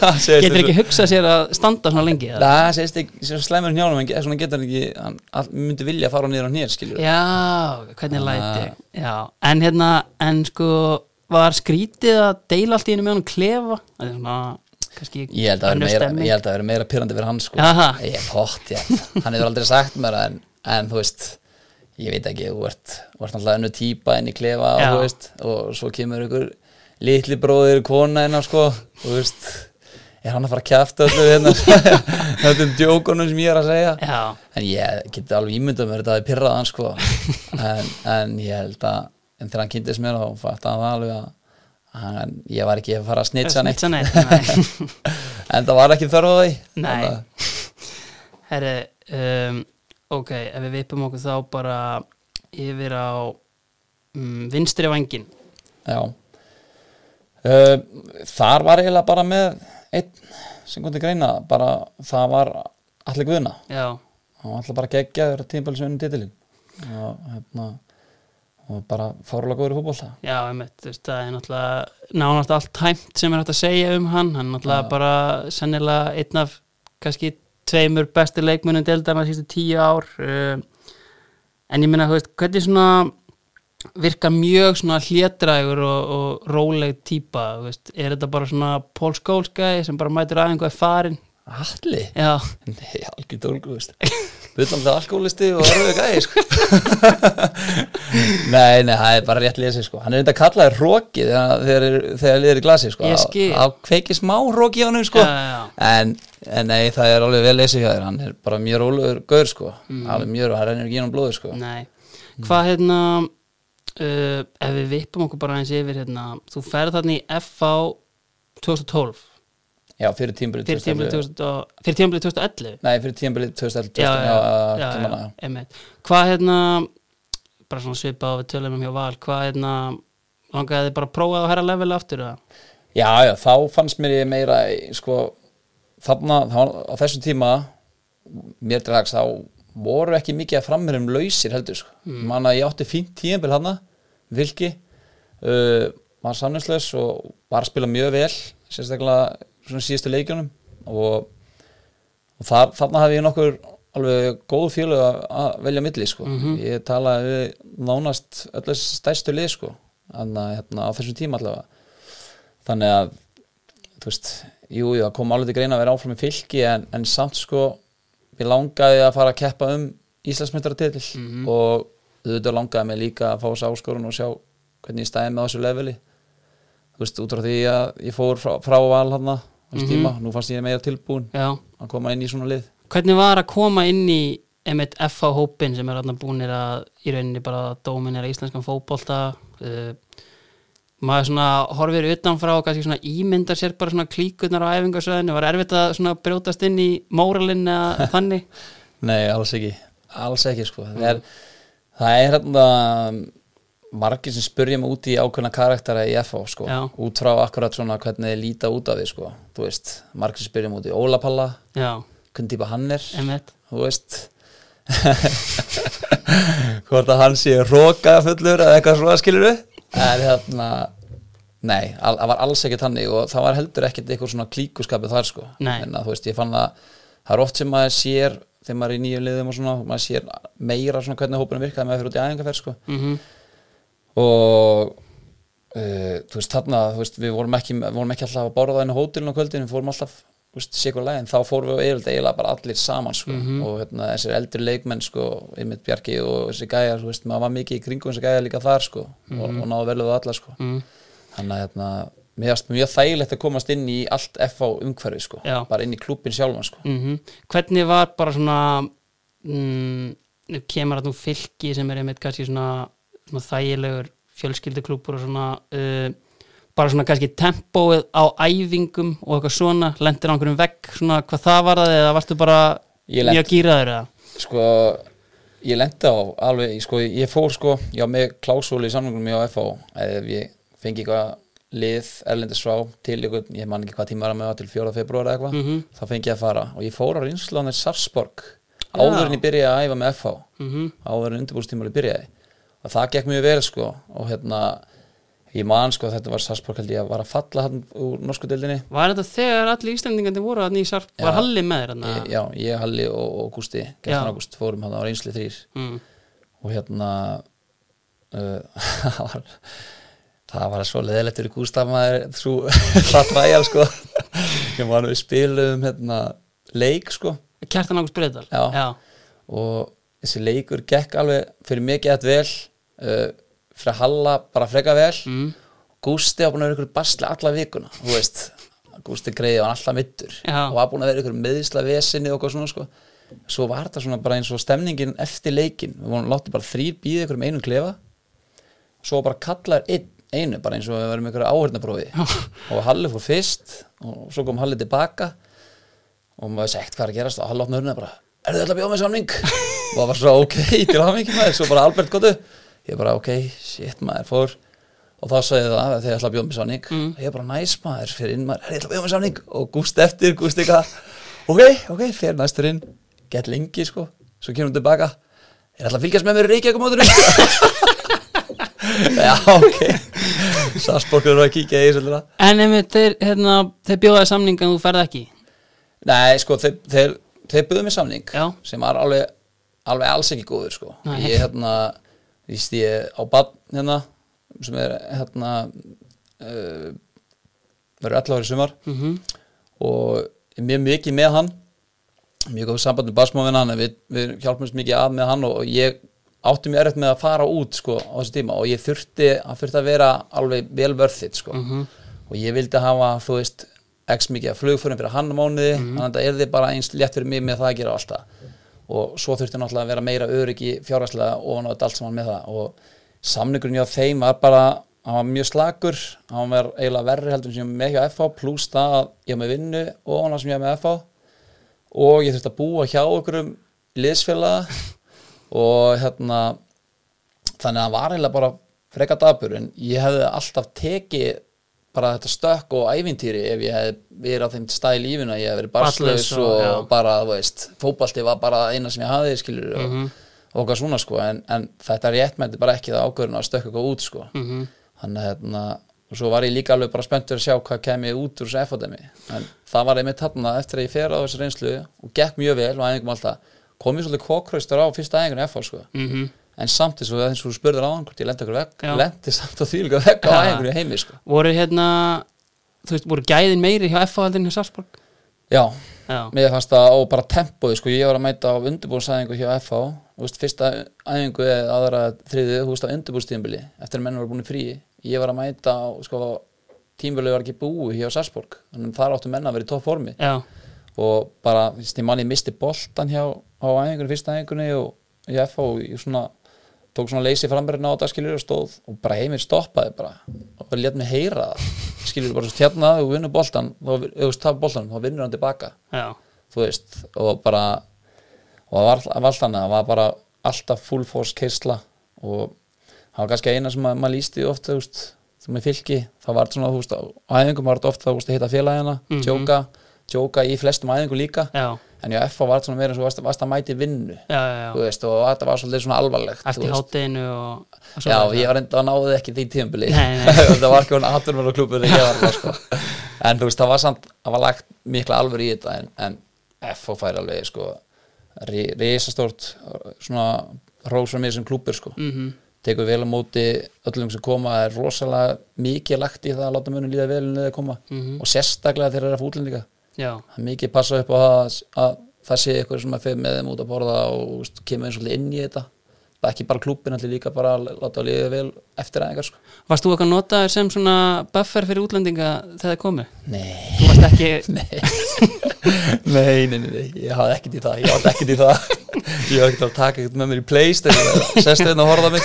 Getur ekki hugsað sér að standa svona lengi eða? Það segist ekki, sem slæmur njálum en ge- svona getur hann ekki, hann all, myndi vilja fara niður á nýr, skilur Já, hvernig Ah. læti Já, en hérna, en sko var skrítið að deila allt í einu með hann klefa Það er svona, kannski Ég held að önnur það vera meira, stemming. ég held að vera meira pyrrandi fyrir hann, sko Jaha. Ég er pott, ég, hann hefur aldrei sagt mér það, en, en þú veist ég veit ekki, þú ert, ert náttúrulega önnu típa inn í klefa og, veist, og svo kemur ykkur litli bróðir kona inn á sko, þú veist er hann að fara að kjafta öllu hérna þetta er djókunum sem ég er að segja? Já, en ég geti alveg ímyndað mér þetta að pyrrað hann sko. En, en ég held að en þegar hann kynntist mér þá fatt hann það alveg að hann, ég var ekki að fara að snitsa neitt. snitsa neitt nei. en það var ekki þörf á því. Nei. Herri, um, ok, ef við vipum okkur þá bara yfir á um, vinstri vangin já. Uh, þar var eiginlega bara með einn sem kom til greina bara það var allir guðna. Já, var alltaf bara sem unnum titilin og hérna og bara fárlega góður í fótbolta. Já, einmitt, þú veist, það er náttúrulega nánast allt tæmt sem er hægt að segja um hann. Hann er náttúrulega bara sennilega einn af kannski tveimur bestu leikmunum delda með sístu tíu ár um, en ég veist, hvernig svona virka mjög svona hlétrægur og, og róleg veist, er þetta bara svona Paul Scholes gæði sem bara mætir aðeins hvað er farin Alli? Já, Nei, algjör dólgu, veist. Bullandi alkoholisti og orðið gæði, sko. Nei, nei, það er bara rétt lesið, sko. Hann er þetta kallaði róki þegar, þegar, þegar liður í glasi, sko. Ég skil. Á kveiki smá róki á hann, sko. Já, já. En, en nei, það er alveg vel lesið hjá þér. Hann er bara mjög rólegur gaur, sko. Mm. Alveg mjög, hann rennir ekki ínum blóði, sko. Nei. Hvað hérna uh, ef við vippum okkur bara eins yfir hérna, þú ferð þarna í FH 2012 Já, fyrir tímbilið fyrir tímabilið 2000 og- fyrir tímabilið 2011 Nei, fyrir tímbilið 2011 já, já, já, hvað hérna bara svona svipað á við tölum um hjá Val hvað hérna langaði þið bara að prófa að herra level aftur eða? Já, já, þá fannst mér ég meira sko, þarna þá, á þessu tíma mér dags þá voru ekki mikið að framherjum lausir heldur sko. mm. manna ég átti fínt tíðanbel hana vilki uh, var samnæsleis og var að spila mjög vel sérstaklega svona síðustu leikjunum og, og þar, þarna hafði ég nokkur alveg góð fjölu að, velja milli sko. ég talaði við nánast öllu stærstu lið sko. Þannig, að, hérna, á þessum tíma allavega þannig að þú veist, jú, jú, það kom alveg til greina að vera áfram í fylki en, en samt sko við langaði að fara að keppa um Íslandsmyndara Mhm. og auðvitað langaði mig líka að fá þessu áskorun og sjá hvernig ég stæði með þessu leveli þú veist, út frá því að ég fór frá, frá val hann á þessu tíma, nú fannst ég meira tilbúin já, að koma inn í svona lið. Hvernig var að koma inn í einmitt FH hópin sem er hérna búinir að í rauninni bara dóminera íslenskan fótbolta uh, maður svona horfir utanfrá og kannski svona ímyndar sér bara svona klíkurnar á æfingarsöðinu var erfitt að svona brjótast inn í móralinn eða þannig? Nei, alls ekki, alls ekki sko. það er, það er hérna margir sem spurja mig út í ákveðna karaktera í FH sko. Já. út frá akkurat svona hvernig þeir líta út af því sko. þú veist, margir sem spurja mig út í Óla Palla já, hvernig típa hann er einmitt þú veist hvort að hann sé róka fullur eða eitthvað svona skilur en hérna nei, al, það var alls ekkert hannig og það var heldur ekkert eitthvað svona klíkuskapið þar sko Nei. en að þú veist, ég fann að það er oft sem maður sér þegar maður er í nýju liðum og svona maður sér meira svona hvernig hópunum virkaði með fyrir út í æfingarferð sko mm og uh, þú veist þarna þú veist, við vorum ekki, vorum ekki alltaf að borða inn á hótelinu á kvöldinu við fórum alltaf sikur lægin, þá fórum við eiginlega, eiginlega bara allir saman sko. og hérna, þessir eldri leikmenn sko, einmitt Bjarki og þessi gæjar þú veist, maður var mikið í kringum þessi gæjar líka þar sko, og, og náðu vel við alla sko. mm. þannig að hérna, mér varst mjög þægilegt að komast inn í allt FH umhverfi sko, Já. bara inn í klúbbin sjálfan sko. Mm Hvernig var bara svona mm, kemur að nú fylki sem er einmitt kannski svona, svona þægilegur fjölskylduklúpur og svona uh, bara svona kannski tempóið á æfingum og eitthvað svona, lendir á einhverjum vegg svona hvað það var það eða varstu bara mjög gýraður eða? sko ég lendi á alveg, sko, ég fór sko já, með klásóli í samlingum á FH ef ég fengi eitthvað lið erlendis frá til ykkur, ég man ekki hvað tíma var að með það til 4. februar eða eitthvað Mhm. þá fengi ég að fara og ég fór á reynslanir Sarsborg áður en ég byrjaði að æfa með FH Mhm. áður en undirbúrstímali byrjaði og það gekk mjög vel sko og hérna ég man sko að þetta var Sarsborg held ég að var að falla hann úr norsku deildinni Var þetta þegar allir Íslandingandi voru að nýsar, var Já. Halli með þér ég, já, ég, Halli og, og Gústi Já. Gæstan Ágúst fórum hann á reynsli þrýr Mm. og hérna uh, það var það var svo leðilegt fyrir Gústaf maður svo hratt væjar sko ég man við spilum hérna leik sko Kjartan Ágúst Breiðdal Já. Já. og þessi leikur gekk alveg fyrir mig gett vel uh, fyrir Halla bara freka vel. Mm. Gústi var búin að vera ykkur basli alla vikuna þú veist, Gústi greiði var alltaf mittur Já. og var búin að vera ykkur meðisla vesinni og eitthvað svona sko. Svo var þetta svona bara eins og stemningin eftir leikin, við vorum látið bara þrýr býði ykkur um einum klefa. Svo bara kallar einn, einu bara eins og við varum ykkur áhörnaprófi og Halli fór fyrst og svo kom Halli tilbaka. Og maður segt hvað er að gerast. Og Halli opnaði hörna bara, er þið alltaf að bjóða með samning? Og það var svo ok, til hafa mikið maður. Svo bara Albert gotu, ég bara ok shit maður fór. Og þá sagði það að þið ætla að bjóða með samning Mm. ég bara næs maður fyrir inn maður, þið ætla að bjóða með samning og gúst eftir, gúst eitthvað. Ok, ok, fyrir næstur inn. Gett lengi sko, svo kemur hún tilbaka. Ég ætla að fylgjast með mér í Reykjavík mótur já, ok. Sarsborgur er að kíkja í þessu En einmitt þeir, hérna, þeir bjóðaði samning en þú ferð ekki? Nei, sko, þeir, þeir, þeir buðu mér samning Já. sem var alveg, alveg alls ekki góður sko. Ég hérna víst ég á badn hérna sem er hérna uh, verður 11 ári sumar. Mm og ég er mjög mikið með hann mjög góð samband með basmóðin hann við, við hjálpumst mikið að með hann og, og ég átti mjög erfitt með að fara út sko, á þessu tíma. Og ég þurfti að þurfti að vera alveg vel vörþitt sko. og ég vildi hafa þú veist x mikið að flugförum fyrir hann á mánuði. Þannig að það er þið bara eins létt fyrir mig með það að gera alltaf og svo þurfti náttúrulega að vera meira öryggi fjárhagslega og hann átt allt saman með það. Og samningurinn hjá þeim var bara hann var mjög slagur, hann var eiginlega verri heldur sem ég var með hjá FH pluss það að ég var með vinnu og hann sem ég var með FH og ég þurfti að búa hjá okkur um liðsfélaga. Og hérna þannig að hann var eiginlega bara freka dabur en ég hefði alltaf tekið bara þetta stökk og ævintýri ef ég hefði verið á þeim stæð í lífinu að ég hefði verið barslaus og- og, bara, fótbalti var bara eina sem ég hafði skilur og, Mhm. og okkar svona sko en, en þetta réttmætti bara ekki það ákvörðun að stökka eitthvað út sko Mhm. þannig að hérna og svo var ég líka alveg bara spenntur að sjá hvað kemi út úr þessu FODemi en það var einmitt þarna eftir að ég fer á þessu reynslu og gekk mjög vel og æfingum alltaf kom ég svolítið kókraustur á fyrsta FH sko Mhm. En samt eins og og þú spurður á hann hvort ég lendi okkur vekk lendi samt á því líka vekk á æfingunni heimi sko. Voru hérna þú veist, voru gæðin meiri hjá FH heldur en hjá Sarsborg já, Já, mér fannst það og bara tempóið sko, ég var að mæta á undirbúrsæðingu hjá FH, þú veist, fyrsta æfingu eða aðra þriðu, þú veist, á undirbúrstíðinbili eftir að menn voru búin frí. Ég var að mæta sko, tímbilið var ekki búið hjá Sarsborg, þannig þar áttu menna að vera í topp formi. Já, og bara, þú veist, ég manni misti boltan hjá á æfingunni, fyrsta æfingunni og í FH og ég svona tók svona leysi framverðin á þetta skilur og stóð og bara heimir stoppaði bara og létt mig heyra það skilur bara hérna, þú vinnur ef þú tapar boltan, þá vinnur hann tilbaka. Já. Þú veist, og bara og það var, var alltaf það var bara alltaf full force keisla og það var kannski eina sem að, maður lísti ofta, þú veist, þú með fylki það var svona, þú veist, á æfingum var þetta ofta þú veist, að hitta félagina, Mhm. djóka djóka í flestum æfingum líka. Já, en já, F var svona meira eins og varst, varst að mæti vinnu. Já, já, veist, og þetta var svolítið svona alvarlegt Eftir hátteginu og, og Já, ég var enda að náði ekki því nei. það var ekki klubur ég var það sko. En þú veist, það var samt, það var lagt mikla alvör í þetta en, en FH fær alveg sko risastórt svona hrós frá mér sem klubur sko. Mhm. tekur vel á móti öllum sem koma það er rosalega mikið lagt í það að láta munum líða vel en þeir koma. Mhm. og sérstaklega þegar þeir eru að fá útlendinga já, það er mikið passa upp á það að það sé eitthvað sem að fyrir með þeim út að borða og kemur eins og inn í þetta. Það er ekki bara klúbbin, allir líka bara að láta að liða vel eftir aðeins sko. Varst þú eitthvað notaður sem svona buffer fyrir útlendinga þegar þið komu? Nei, Þú varst ekki, nei. Nei, nei, nei, ég hafði ekkert í það. Ég hafði ekkert í það. Ég hafði ekkert að taka ekkert með mér í sestu hérna og horfa mig.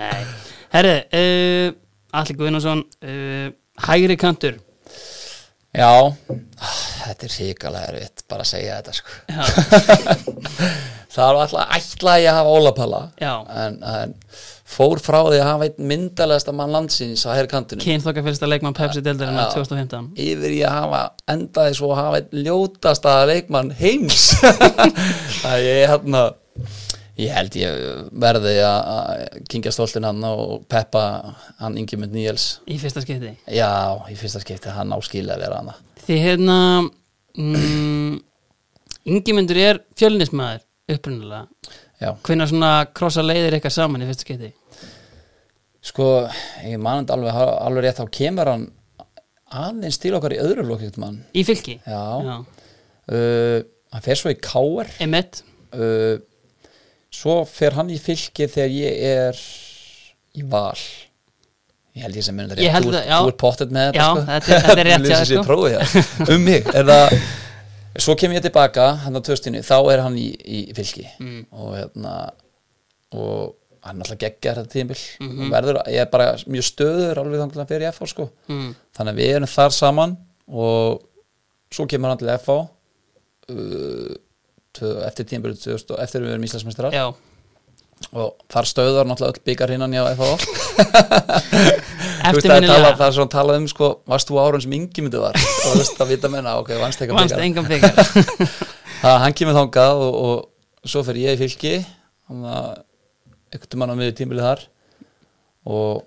Nei. Herri, uh, Alli Guðnason uh, Hægri kantur Já, þetta er ríkalega erfitt bara að segja þetta sko. Það var alltaf ætla ég að hafa ólapalla en, en fór frá því að hafa einn myndalegasta mann landsins á herri kantinu Kynþokkafélsta leikmann Pepsi deildarinnar Já. 2015 yfir að hafa endaði svo að hafa einn ljótasta leikmann heims. Að ég hérna ég held ég verði að kingja stoltin hann og peppa hann Ingemund Níels. Í fyrsta skipti? Já, í fyrsta skipti. Hann áskilja að vera hann Því hérna mm, Ingimundur er fjölnismæður upprunalega. Já, Hvenær svona krossa leiðir eitthvað saman í fyrsta skipti? Sko ég manandi alveg, alveg rétt þá kemur hann aðeins til okkar í öðru lokið mann. Í fylki? Já, Já. Uh, hann fer svo í káar Emmett uh, svo fer hann í fylki þegar ég er í val ég held ég sem munið Ég held þú, já. þú er pottet með þetta Já, sko. þetta er- þetta er rétt sér sko. prófið um mig það svo kem ég tilbaka hann á töstinu, þá er hann í, í fylki Mm. og hérna og hann alltaf geggjar þetta tímbil Mhm. og verður, ég er bara mjög stöður alveg þannig að fyrir FH sko mm. þannig að við erum þar saman og svo kemur hann til FH uh, eftir tímbil eftir að við erum Íslandsmeistarar. Já, og þar stöðar náttúrulega öll byggar hinnan hjá FH Þú veist, það, er svona talað um sko, varst þú árun sem yngi myndi var? Og þú veist að vita menna, ok, vannst engan byggar það hann kemur þangað og, og svo fer ég í fylki. Þannig að einhvern mann á miður tímbilið þar. Og,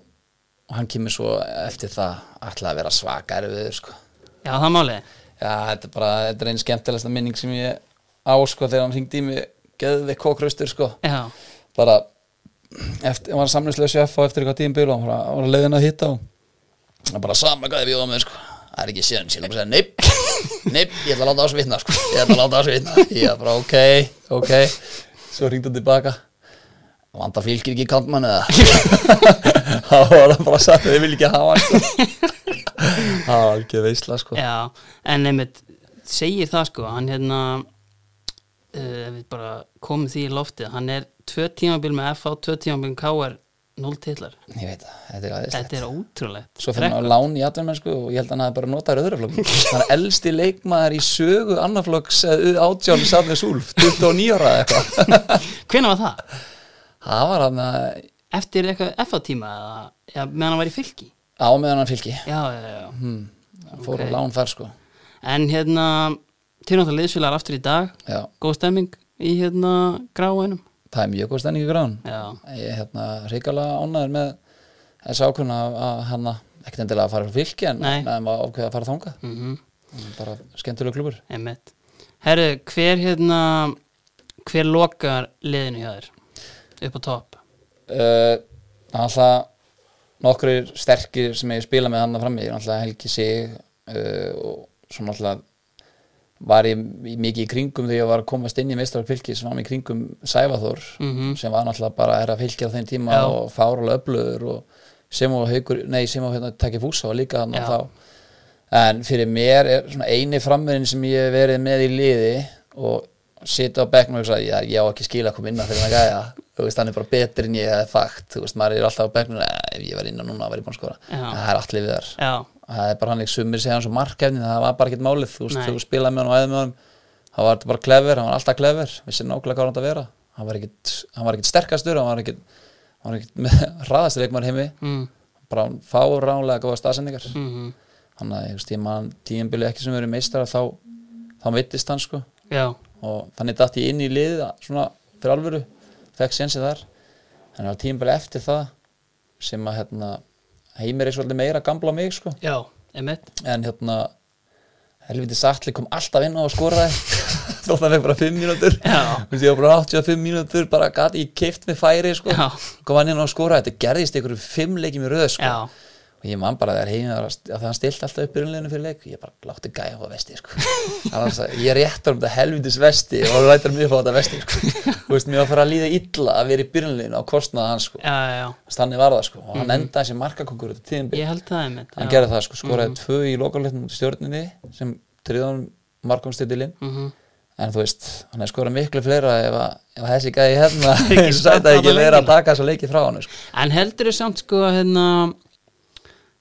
og hann kemur svo eftir það ætlaði að vera svaka erfiður sko. Já, það málið. Já, þetta er bara, þetta er einn skemmtilegsta minning sem ég á sko þegar hann hringdi í mig geðvik kókraustur sko. Já, bara eftir, hann var samlingslega sjef á eftir eitthvað tímbil og hann var, var leiðin að hitta og bara sama hvað ég bjóða með sko. Það er ekki síðan, síðan bara segja neip neip, ég ætla að láta á þessu vitna sko. Ég ætla að láta á þessu vitna. Ég er bara ok, ok. Svo hringdi hann tilbaka. Vanda fylgir ekki kantmann eða? Þá var bara að þið vil ekki hafa sko. Það var ekki veisla sko. Já En einmitt segir það sko Hann hérna uh, við bara komum því í loftið Hann er tvö tímabil með FH Tvö tímabil með KR, 0 titlar. Ég veit það, þetta er aðeinslegt Þetta er ótrúlegt. Svo fyrir hann á lán í atvinnmennsku og ég held að hann hafi bara notað öðru flokk Hann er elsti leikmaður í sögu annarflokks átjálf Sarnes Úlf 29 ára eitthvað. Hvenær var það? Það var hann að Eftir eitthvað FH tíma eða já, meðan hann var í fylki? á meðan hann fylki. Já, já, já. Hmm. Fór Ok. á lán þar sko. En hérna, til náttúrulega liðsfélagar aftur í dag. Já, Góð stemming í hérna gráinum. Það er mjög góð stending í gráðan Já, Ég er hérna ríkalega ánæður með þessi ákvörna að hann ekkert endilega að fara frá fylki en meðan var ákveð að fara þangað. Mhm. Bara skemmtilega klubur. Herru, hver hérna hver lokar liðinu hjá þér? Upp á topp? Uh, alltaf nokkrir sterkir sem ég spila með hann að frammi alltaf Helgi Sig uh, og svo alltaf var ég mikið í kringum þegar ég var að komast inn í meistarverk fylki sem var mér í kringum Sævaþór Mhm. sem var náttúrulega bara er að fylgja á þeim tíma Já. og fáralega öflugur og sem og haugur, nei sem og hérna takki fúsa og líka Já. og þá en fyrir mér er svona eini framverðin sem ég hef verið með í liði og sita á bekknum og hugsa já, ég á ekki skila að koma inn að fyrir það gæja þú veist, hann er bara betri en ég hefði fakt þú veist, maður er alltaf á bekknum ef ég var inn að núna var ég búin að skora. En það er allir við þar Já, það er bara hann ekki sumir segja hann svo markefni það var bara ekkert málið, þú veist, þú spilaði með hann og æði með hann þá var bara klefur, hann var alltaf klefur vissi nákvæmlega hvað hann átti að vera. Hann var ekkert, hann var ekkert sterkastur hann var ekkert, hann var ekkert með hraðastur leikmar heimi, mm, bara fáránlega góða staðsendingar mm, þannig að ég veist, ég man tíðinbili ekki sem verið meistara þá, þá mittist hann sko. Já, og þannig datt ég inn í liðið svona fyrir alvöru, fekk sénsið þar. Þannig að tíðinbili eftir það sem að hérna heimir er svolítið meira gamla mig sko já, einmitt en hérna helviti sattli kom alltaf inn á að skora þótt að vekk bara 5 mínútur Já. Þú veist, ég var bara 85 mínútur bara gati ég keift með færi sko. Já. kom hann inn á að skora, þetta gerðist ykkur fimm leikjum í röð sko. Já, og ég man bara þegar heim að það stilt alltaf upp byrjunleginu fyrir leik ég bara látti gæja á vesti sko. Annars, ég réttar um þetta helvitis vesti og rættar mjög á þetta vesti sko. Veist, mér var að fara að líða illa að vera í byrjunleginu á kostnaða hans sko. þannig var það sko. og hann endaði sem tíðinbyrg ég held það einmitt hann gerði það sko, skoraði tvö í lokalegtum stjórninni sem triðan markomstitilinn Mhm. en þú veist, hann hefði skorað miklu fleira ef, að, ef að þessi gæði hérna Ekki sætti starta ekki verið að taka þessu leiki frá hann sko. En heldur þau samt sko hérna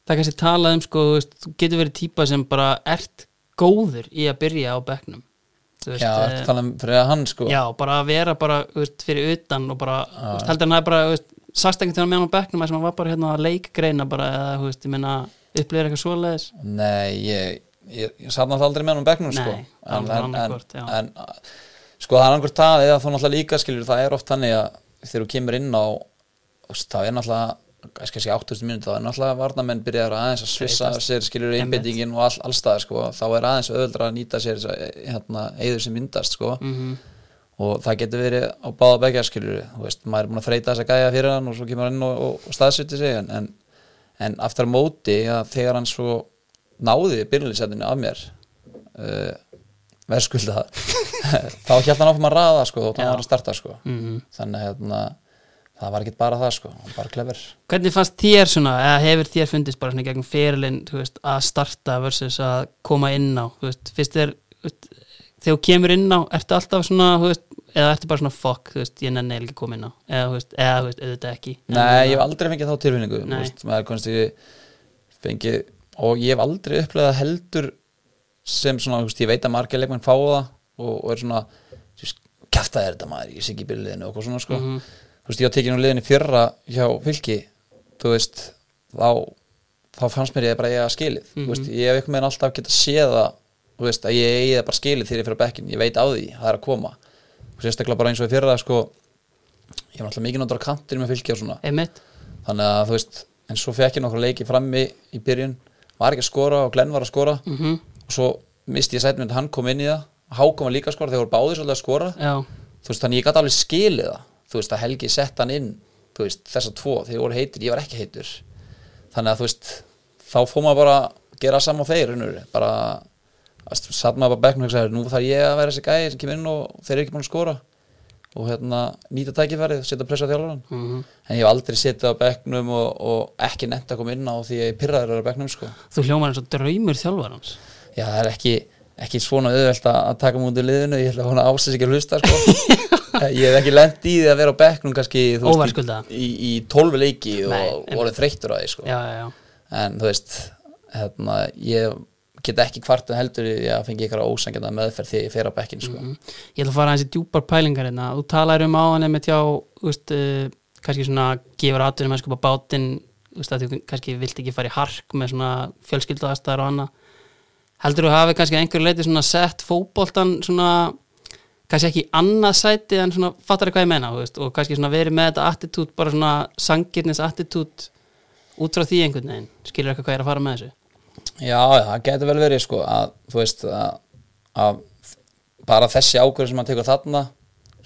það er kannski talað um sko þú, veist, þú getur verið típa sem bara ert góður í að byrja á bekknum Þú veist, já, eh, eftir þannig fyrir að hann sko já, bara að vera bara þú veist, fyrir utan og bara, þú veist, heldur hann að bara þú veist, einhvern tímann með hann á bekknum að sem hann var bara hérna að leikgreina bara eða, þú veist, ég meina upplifir eitthvað svoleiðis nei, ég, ég, ég satt náttúrulega aldrei með hann á bekknum sko. Nei, en, en, já. en sko það er annarkvort það eða þú náttúrulega líka skilur það er oft þannig að þegar þú kemur inn á þú veist, það er náttúrulega segja 8000 mínúti, það er náttúrulega varnamenn byrjar aðeins að svissa Þreytast. sér skilur einbendingin og all, allstaðar sko, þá er aðeins öðuldra að nýta sér hérna, eður sem myndast sko mm og það getur verið á báða begja skilur þú veist, maður er búin að þreita þess að gæja fyrir hann og svo kemur hann inn og, og, og staðsviti sig en, en, en aftur móti að þegar hann svo náði byrjulisetinu af mér uh, verðskulda þá hjælt hann áfram að raða sko hann Já. var að starta sko -hmm. þannig hérna það var ekki bara það sko, bara klefur Hvernig fannst þér svona, eða hefur þér fundist bara svona í gegnum fyrirlin, þú veist, að starta versus að koma inn á, þú veist, fyrst veist, þegar þú kemur inn á, ertu alltaf svona, þú veist, eða ertu bara svona fuck, þú veist, ég nenni ekki að koma inn á, eða, þú veist, eða, þú veist, auðvitað ekki. Nei, hérna- ég hef aldrei fengið þá tilfinningu þú veist, maður komst ekki fengið, og ég hef aldrei upplegað heldur sem svona, þú veist, ég veit að margir leikmenn fá það og, og er svona kæfta er þetta maður, ég sé ekki í byrjuleginu og svona sko. Mhm. Þú veist, ég var tekið nú liðinu fyrra hjá fylki, þú veist þá, þá fannst mér ég bara að eiga skilið, þú veist, ég hef eitthvað með alltaf geta séð það, þú veist, að ég eigi það bara skilið þegar ég fyrir á bekkin, ég veit á því það er að koma, og sérstaklega bara eins og fyrra sko, ég var alltaf mikið náttúrulega á kantinu með fylki og svona. Einmitt, þannig að þú veist, en svo fekk ég nokkra leiki frammi í byrjun, var ekki að skora og Glenn var að skora. Mhm, og svo misti ég sætmynd, hann kom inn í það. Hákom var líka að skora, þeir voru báðir svolítið að skora. Já, þú veist, þannig ég gæti alveg skilið það þú veist, að Helgi sett hann inn þú veist, þessa tvo, þeir voru heitir, ég var ekki heitur þannig að þú veist þá fór maður bara að gera saman þeir raunur, bara að satt maður bara bekknum og hugsaði, nú þarf ég að vera þessi gæði sem kemur inn og þeir eru ekki búin að skora og hérna nýta tækifærið, setja pressa á þjálfaran mhm. en ég hef aldrei setið á bekknum og, og ekki nefnt að koma inn á því ég pyrraður að bekknum sko. Þú hljómar eins og draumur þjálfarans. já, það er ekki, ekki svona auðvelt að, að taka mútið liðinu, ég ætla að hana ásins ekki að hlusta sko. ég hef ekki lent í því að vera á bekknum kannski í, í, tólfi leiki og, orðið þreyttur á því sko. Já, já, en þú veist hérna, ég get ekki kvartun heldur því að fengi ykkur ósangjönda meðferð því ég fer á bekkin sko. Mhm. Ég ætla að fara aðeins í djúpar pælingar hérna. Þú talar um áðan einmitt hjá, þú veist, uh, kannski svona gefur aðtunum að skupa bátinn, að kannski vilt ekki fara í hark með svona fjölskyldu aðstæðar og annað. Heldur þú hafi kannski að einhverju leiti svona sett fótboltan svona, kannski ekki annað sæti en svona, fattar hvað ég menna, veist, og kannski svona verið með þetta attitút, bara svona sangirnis attitút út frá því einhvern veginn. Skilur eitthvað hvað ég er að fara með þessu? Já, það getur vel verið sko að þú veist að, að bara þessi ákvörður sem hann tekur þarna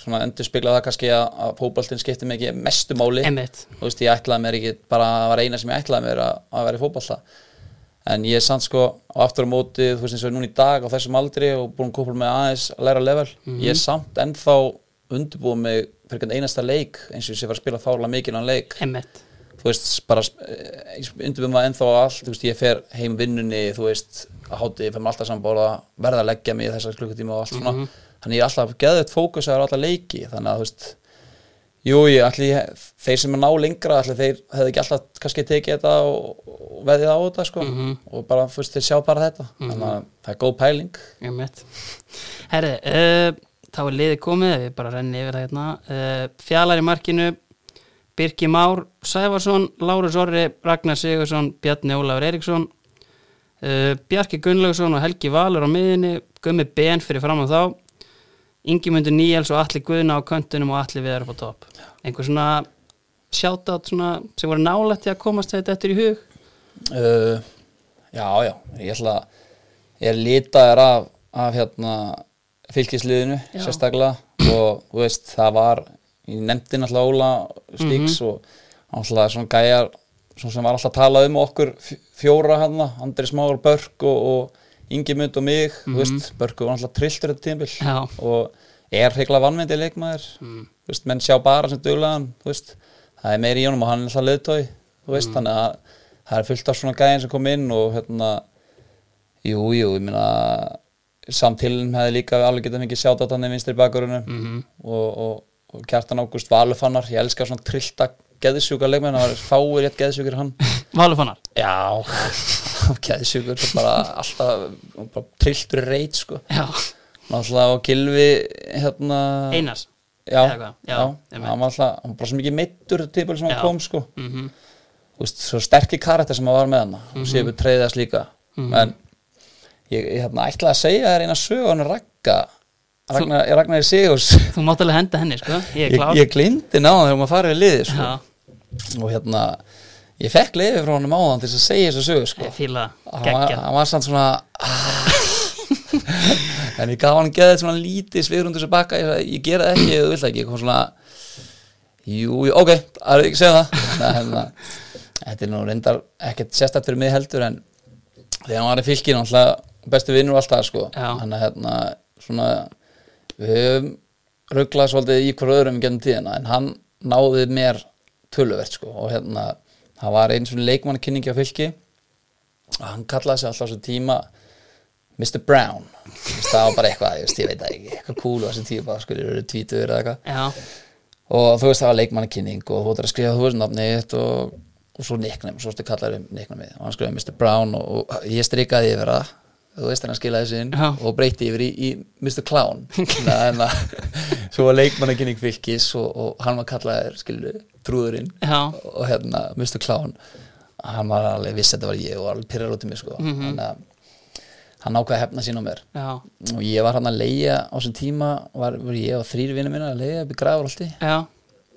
svona endur spila það kannski að, að fótboltinn skiptir mig ekki mestu máli Einmitt. þú veist, ég ætlaði mér ekki bara að vera eina sem ég ætlaði mér að, að vera í fótbolta en ég er samt sko aftur á móti, þú veist eins og núna í dag á þessum aldri og búin að kópa með aðeins að læra level ég er samt ennþá undirbúið mig fyrir einasta leik eins og ég sé að spila mikið á leik. Einmitt. þú veist, bara undirbúið maður ennþá allt, þú veist, ég fer heim vinnunni, þú veist, að háti ég fer maður alltaf saman borða, verða að leggja mig þessar klukkutíma og allt svona, þannig ég er alltaf geðið fókus á alla leiki, þannig að þú veist jú, ég ætli þeir sem er ná lengra, ætli þeir hefði ekki alltaf kannski tekið þetta og, og veðið á þetta sko, og bara, veist, þeir sjá bara þetta. Þannig að það er góð pæling. Herri, uh, þá er liðið komið, við bara renni yfir það hérna. Uh, fjalar í markinu, Birki Már, Sæfarsson, Lárus Orri, Ragnar Sigursson, Bjarni Ólafur Eriksson, uh, Bjarki Gunnlaugsson og Helgi Valur á miðinni, Gummi Ben fyrir fram á þá, Ingimundur Níels og Alli Guðna á köntunum og Alli Viðar upp á topp. Einhver svona svona sem voru nálægt í að komast þetta eftir í hug? uh, já, já, ég ætla ég er litaður af, af hérna fylgisliðinu Já. sérstaklega og veist, það var í nefndin alltaf Óla Stíks Mhm. og alltaf svona gæjar svo sem var alltaf að tala um okkur fj- fjóra hann, Andri Smáur, Börk og, og Ingimund og mig, þú veist, Börk var alltaf trilltur þetta tímabil. Já. og er hreiklega vannmyndi leikmaður. Mm. veist, menn sjá bara sem veist, það er meiri í honum og hann er alltaf þú veist, þannig að það er fullt af svona gæðin sem kom inn og hérna jú, jú, ég meina samtilin hefði líka alveg getað mikið sjátt á þannig vinstri bakurinu Mhm. og, og, og Kjartan Ágúst Valufannar, ég elska svona trillta geðsjúka leikmenn, það var fáir rétt geðsjúkir hann. Valufannar já, geðsjúkur bara alltaf bara trilltur reit sko. Já, náttúrulega og Gilvi hérna Einars? Já? Já, já, hann var alltaf hann var bara svo mikið meittur típul sem hann kom sko. Mm Þú veist, svo sterkir karakter sem hann var með hann og séu við treyðast líka. En ég, ég hérna, ætlaði að segja þér eina sög hann Ragga Ragnar, Ragnar Sigurs. Þú mátt alveg henda henni, sko. Ég er ég glindi náðan þegar maður farið í liði sko. Já, og hérna ég fekk leiði frá hann áðan til að segja þessu sög sko. ég hann, var, geggja hann var samt svona ah. en ég gaf hann geðið svona lítið svigrundu þessu baka ég, ég gera það ekki, þú vilt það ekki. Kom svona, jú, jú, ok það er ekki segja það. Hérna, þetta er nú reyndar ekkert sérstætt fyrir mig heldur en þegar hann var í fylkin alltaf bestu vinnur og allt það sko. Hann er hérna svona við höfum rugglað svolítið í hver öðrum gennum tíðina en hann náði mér töluvert sko. Og hérna hann var eins og leikmannakynningi á fylki. Og hann kallaði sig alltaf svo tíma Mr. Brown. Það var bara eitthvað, ég, veist, ég veit það ekki eitthvað cool á þessum tíma, sko, eru tvítur eða eitthvað. Og þú veist það var leikmannakynning og þú ættir að skrifa þú veist nafnið þitt og, og svo nickname, svo stu kallar um nicknamið og hann skrifaði Mr. Brown og, og ég strikaði yfir það þú veist hann skilaði þessu inn Já. og breyti yfir í, í Mr. Clown en að svo var leikmannakynning fylkis og, og hann var kallaður skilu trúðurinn já, og hérna Mr. Clown hann var alveg viss að þetta var ég og alveg pyrrar út í mig sko Mhm. þannig að hann ákvaði að hefna sín á mér já, og ég var hann að leia á þessum tíma var, var ég og þrýr vinnur minna að leia upp í Grafarholti já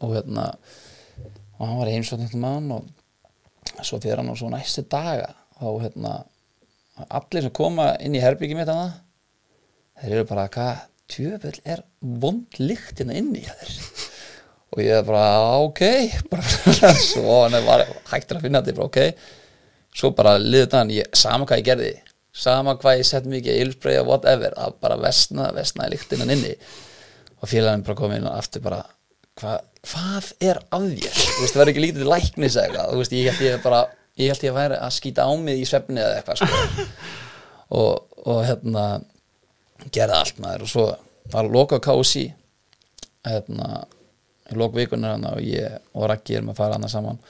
og hérna og hann var heimsókningum mann og svo fyrir hann á svo næstu daga og hérna allir sem koma inn í herbyggi mitt hana, þeir eru bara hvað tjöfull er vond lykt hérna inni hjá þér? Og ég er bara ok. Bara, svo hann var hægtur að finna þetta ég bara ok. Svo bara liður þann, sama hvað ég gerði sama hvað ég sett mikið ylspreyja whatever, það bara vestna vestnaði lyktinnan inni. Og félagin bara kom inn og aftur bara hva, hvað er að þér? Þú veist, það verður ekki lítið læknis eða þú veist, ég held ég bara ég held ég að væri að skýta á mig í svefni eða eitthvað sko. og, og hérna gerði allt maður. Og svo var loka á KSI hérna lok vikunar hann og ég og Raggi erum að fara hann saman.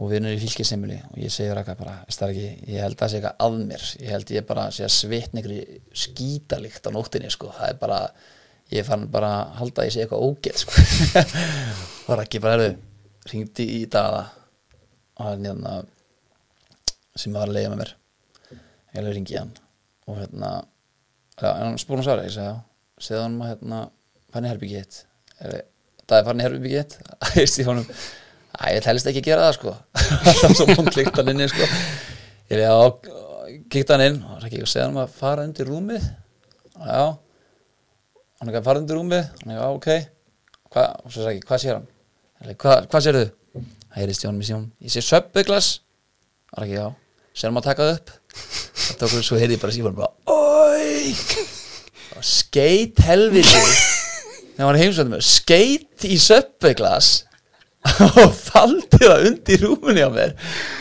Og við erum í fylgisemili og ég segi Ragga bara, ekki, ég held að það sé eitthvað að mér. Ég held ég bara sé að svitna ykkur skítalikt á nóttinni sko, það er bara ég fann bara að halda að ég sé eitthvað ógeð sko. Og Raggi bara erðu ringdi í daga og hérna sem var að leiða með mér. Ég alveg ringi hann. Og hérna hann spúr hann svara, ég segi já segði hann að hérna, fann í herbyggi hitt það er farin í herbyggi hitt ég ég helst ekki að gera það sko. Það var svo mong klikt hann inni sko. Ég er já, kíkt hann inn. Og ekki, segði hann að fara undir rúmið. Já. Hann er ekki að fara undir rúmið. Hann er já, ok. Hva, og svo sagði ég, hvað sér hann? Ég, Hva, hvað sér þau? það heyrist í honum í síðan ég sé söppuglas hann er ekki, já, sér hann að taka það upp. Það tók svo heyrði bara síðan bara, oi! Og skeit helviti. Þegar hann heimsvæði mér skeit í söppuglas og faldi það undir rúmunni á mér.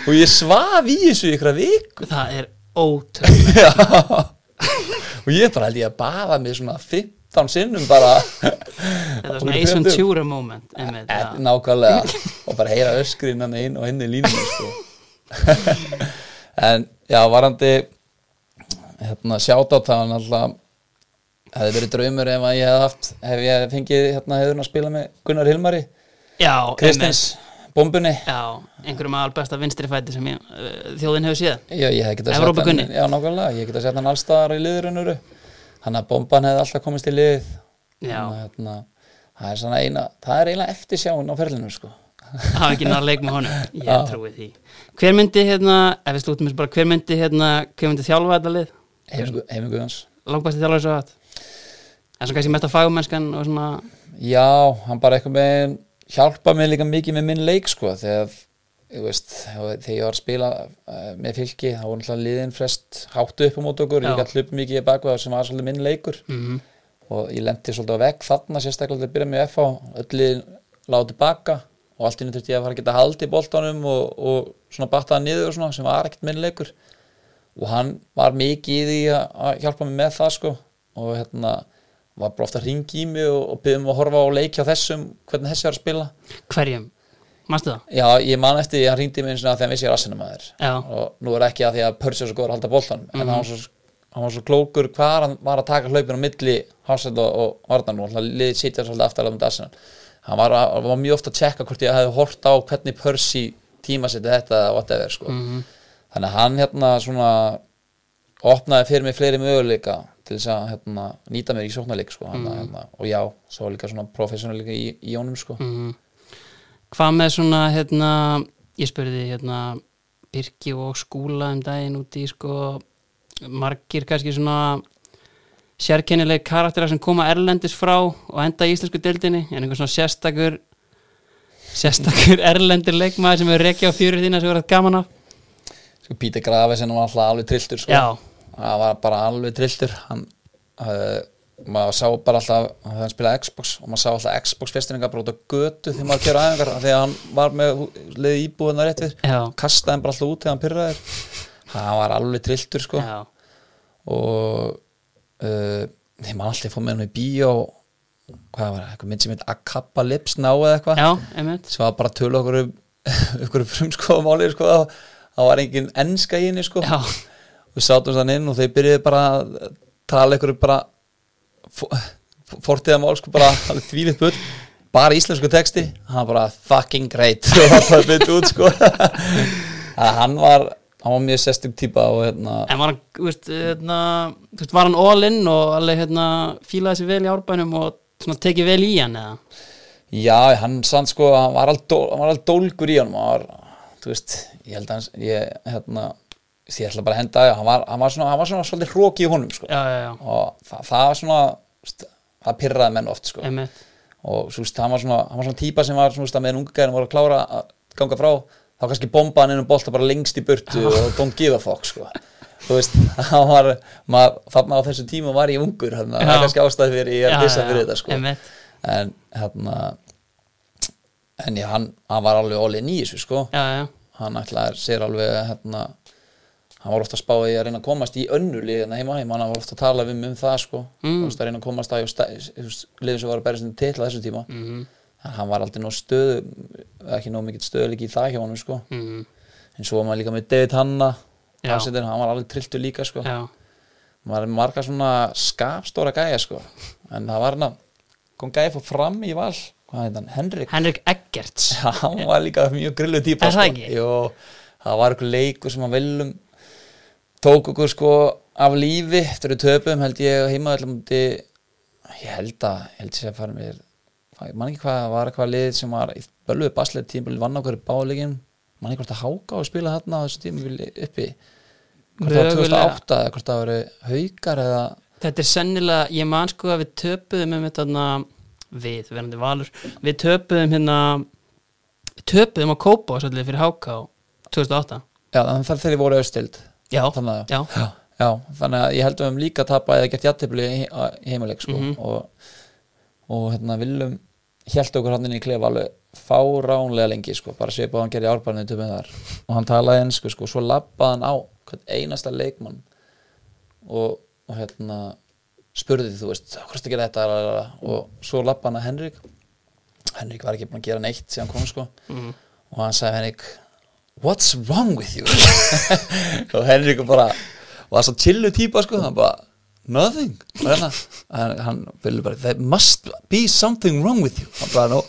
Og ég svaf í þessu ykkur viku. Það er ótrúlega og ég bara held ég að baða mig svona 15 sinnum bara. Þetta er svona Ace Ventura moment Eh, nákvæmlega. Og bara heyra öskrin hann einn og henni línunni sko. en já, varandi hérna, sjátátt það var náttúrulega hefði verið draumur ef að ég hef haft hef ég fengið hérna hefur að spila með Gunnar Hilmari Já, Kristins, bombunni. Já, einhverjum aðal besta vinstri fæti sem ég, uh, þjóðin hefur séð Já, ég hef getað sett Evrópukunni. hann Já, nákvæmlega, ég getað sett hann allstaðar í liðurunuru hann að bomban hefði alltaf komist í lið Já. Þannig að, hérna, það er svona eina það er eiginlega eftir sjáun á ferlinu sko. Hafa ekki náða leik með honum. Ég trúi því. Hver myndi hérna, ef við slúttum þessu bara hver myndi hérna, hver myndi þjálfa þetta lið? Heimingu hans langbæsti þjálfari svo hatt en svo kannski mesta fagmennskan og svona? Já, hann bara eitthvað með hjálpa mig líka mikið með minn leik sko, þegar veist, þegar ég var að spila uh, með fylki, þá var náttúrulega liðin frest háttu upp á mót okkur, Já. ég gætt hlup mikið í bakveða sem var svolítið minn leikur. Mm og ég lendi svolítið á vegg þarna sérstaklega til að byrja með FH öll liðin lág tilbaka og allt inni þurfti ég að fara að geta haldi í boltanum og, og svona battaða niður og svona sem var ekkert minn leikur. Og hann var mikið í því að hjálpa mig með það sko. Og hérna var bara ofta að ringi í mig og, og byggðum að horfa á leiki á þessum hvernig þessi var að spila. Hverjum? Manstu það? Já, ég man eftir því að hann ringdi mig einu sinni að því að hann vissi ég er assinum að þér og nú er ekki að því að Pörsi er svo góður að halda boltan en Mhm. hann, var svo, hann var svo klókur hvað hann var að taka hlaupin á milli Hafsend og, og Vardan og liðið sitja svolítið aftur að assinum hann var, að, var mjög ofta að tjekka hvort ég hefði hort á hvernig Pörsi tímasetti þetta eða whatever sko. Mhm. þannig að hann hérna svona opnaði fyrir mig fleiri möguleika til þess að hérna, nýta mér í sóknarleik sko, Mhm. hérna, hérna, og já, svo líka svona professionalleika í, í honum sko. Mhm. Hvað með svona, hérna, ég spurði hérna, Birki og Skúla um daginn úti sko, margir kannski svona sérkennileg karaktera sem koma erlendis frá og enda í íslensku deildinni, en einhver svona sérstakur sérstakur erlendir leikmaður sem er rekja á fjörið þína sem verður gaman af. Sko, Pítur Graves hann var alltaf alveg trilltur sko. Það var bara alveg trilltur. Hann uh, maður sá bara alltaf hann spilaði Xbox og maður sá alltaf Xbox festiringar bara út á götu þegar maður kjöra æfingar af því að hann var með leiði íbúðuna rétt við. Já, kastaði hann bara alltaf út þegar hann pyrraði hann var alveg trilltur sko. Já. Og uh, ég maður alltaf fór með hann í bíó hvað var það, eitthvað mynd sem heit Akappa Lips ná eða eitthvað? Sem var bara tölu okkur um okkur frumskoðamáli sko. Það var engin enska í henni sko. Við sátum þann inn og þeir byrjuði bara að tala ykkur bara fortiða mál sko bara þvílitt bull. Bara íslensku texti. Hann var bara fucking great. Og það byrjuði út sko. Að hann var hann var mjög sestum típa og hérna En var hann, veist, hérna, veist, var hann all in og alveg, hérna, fílaði sér vel í árbænum og svona tekið vel í hann, eða? já hann sann sko hann var alveg dól, hann var alveg dólgur í hann var, þú veist, ég held að hans ég, hérna, ég ætla bara að henda hann var, hann var svona, hann var svona svolítið hróki í honum sko. Já, já, já, og það, það var svona það pyrraði menn oft sko. Einmitt. Og svo veist, hann var svona, hann var svona típa sem var svona, að meðan unga gæðin voru að klára að ganga frá þá kannski bomba hann inn um bolta bara lengst í burtu og don't give a fuck sko. þú veist, hann var maður, þarna á þessu tíma var ég ungur að það er kannski ástæði fyrir ég er að dissa fyrir þetta sko. Einmitt, en hérna en já, hann, hann var alveg alveg nýjus sko. já, já, hann ætlaði sér alveg hérna, hann var ofta að spá í að reyna að komast í önnu liðina heima heima, hann var ofta að tala mig um það sko, mm. að reyna að komast að liðin sem var að berja sinni til á þessum tíma. Mhm, en hann var aldrei nóg stöðu ekki nóg mikill stöðuleiki í það hjá honum sko. mhm, en svo var maður líka með David Hanna hann var alveg trilltur líka sko. maður er marga svona skapstóra gæja sko. en það var hann kom gæja fór fram í val hann, Henrik Henrik Eggerts hann var líka mjög grillu típa það ekki? Jó, það var eitthvað leikur sem hann viljum tók okkur sko af lífi eftir við töpum held ég heima mundi, ég held að ég held að fara mér ég man ekki hvað, var eitthvað lið sem var í bölvuð basleið tímbil vann okkur í báleikin man ekki hvort að háka og spila þarna á þessu tímbil uppi hvort það var Mögulega. 2008 eða hvort það voru haukar eða Þetta er sennilega, ég man sko að við töpuðum um þetta við, verandi valur við töpuðum hérna við töpuðum á Kópa svolítið fyrir HK 2008 já, þannig að þeir voru austild Já, að já, já, já, þannig að ég held að við höfum líka tapað eða gert í heimaleik sko. Mhm. og, og hérna viljum held okkur hann inn í klefa alveg fáránlega lengi sko, bara svipað hann gerði árbærinu töfum þar. Og hann talaði ennsku sko, svo labbaði hann á einasta leikmann og, og hérna spurði þú veist, hvort að gera þetta? Og svo labbaði hann að Henrik. Henrik var ekki búin að gera neitt síðan kom sko. Mhm. og hann sagði Henrik what's wrong with you? Og Henrik bara var svo chillu típa sko hann bara nothing. Hérna, hann, vilja bara there must be something wrong with you. Hann bara no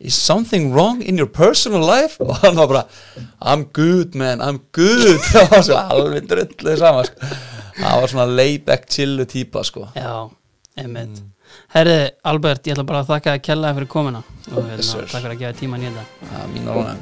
is something wrong in your personal life? Og hann var bara I'm good man, I'm good. Það var svo alveg drulluð sama sko. það var svona layback chillu típa sko. Já, einmitt. Herði, Albert, ég ætla bara að þakka að kella fyrir komuna. Og hérna, Yes, sir. takk fyrir að gefa tíma nýjönda það er mín róna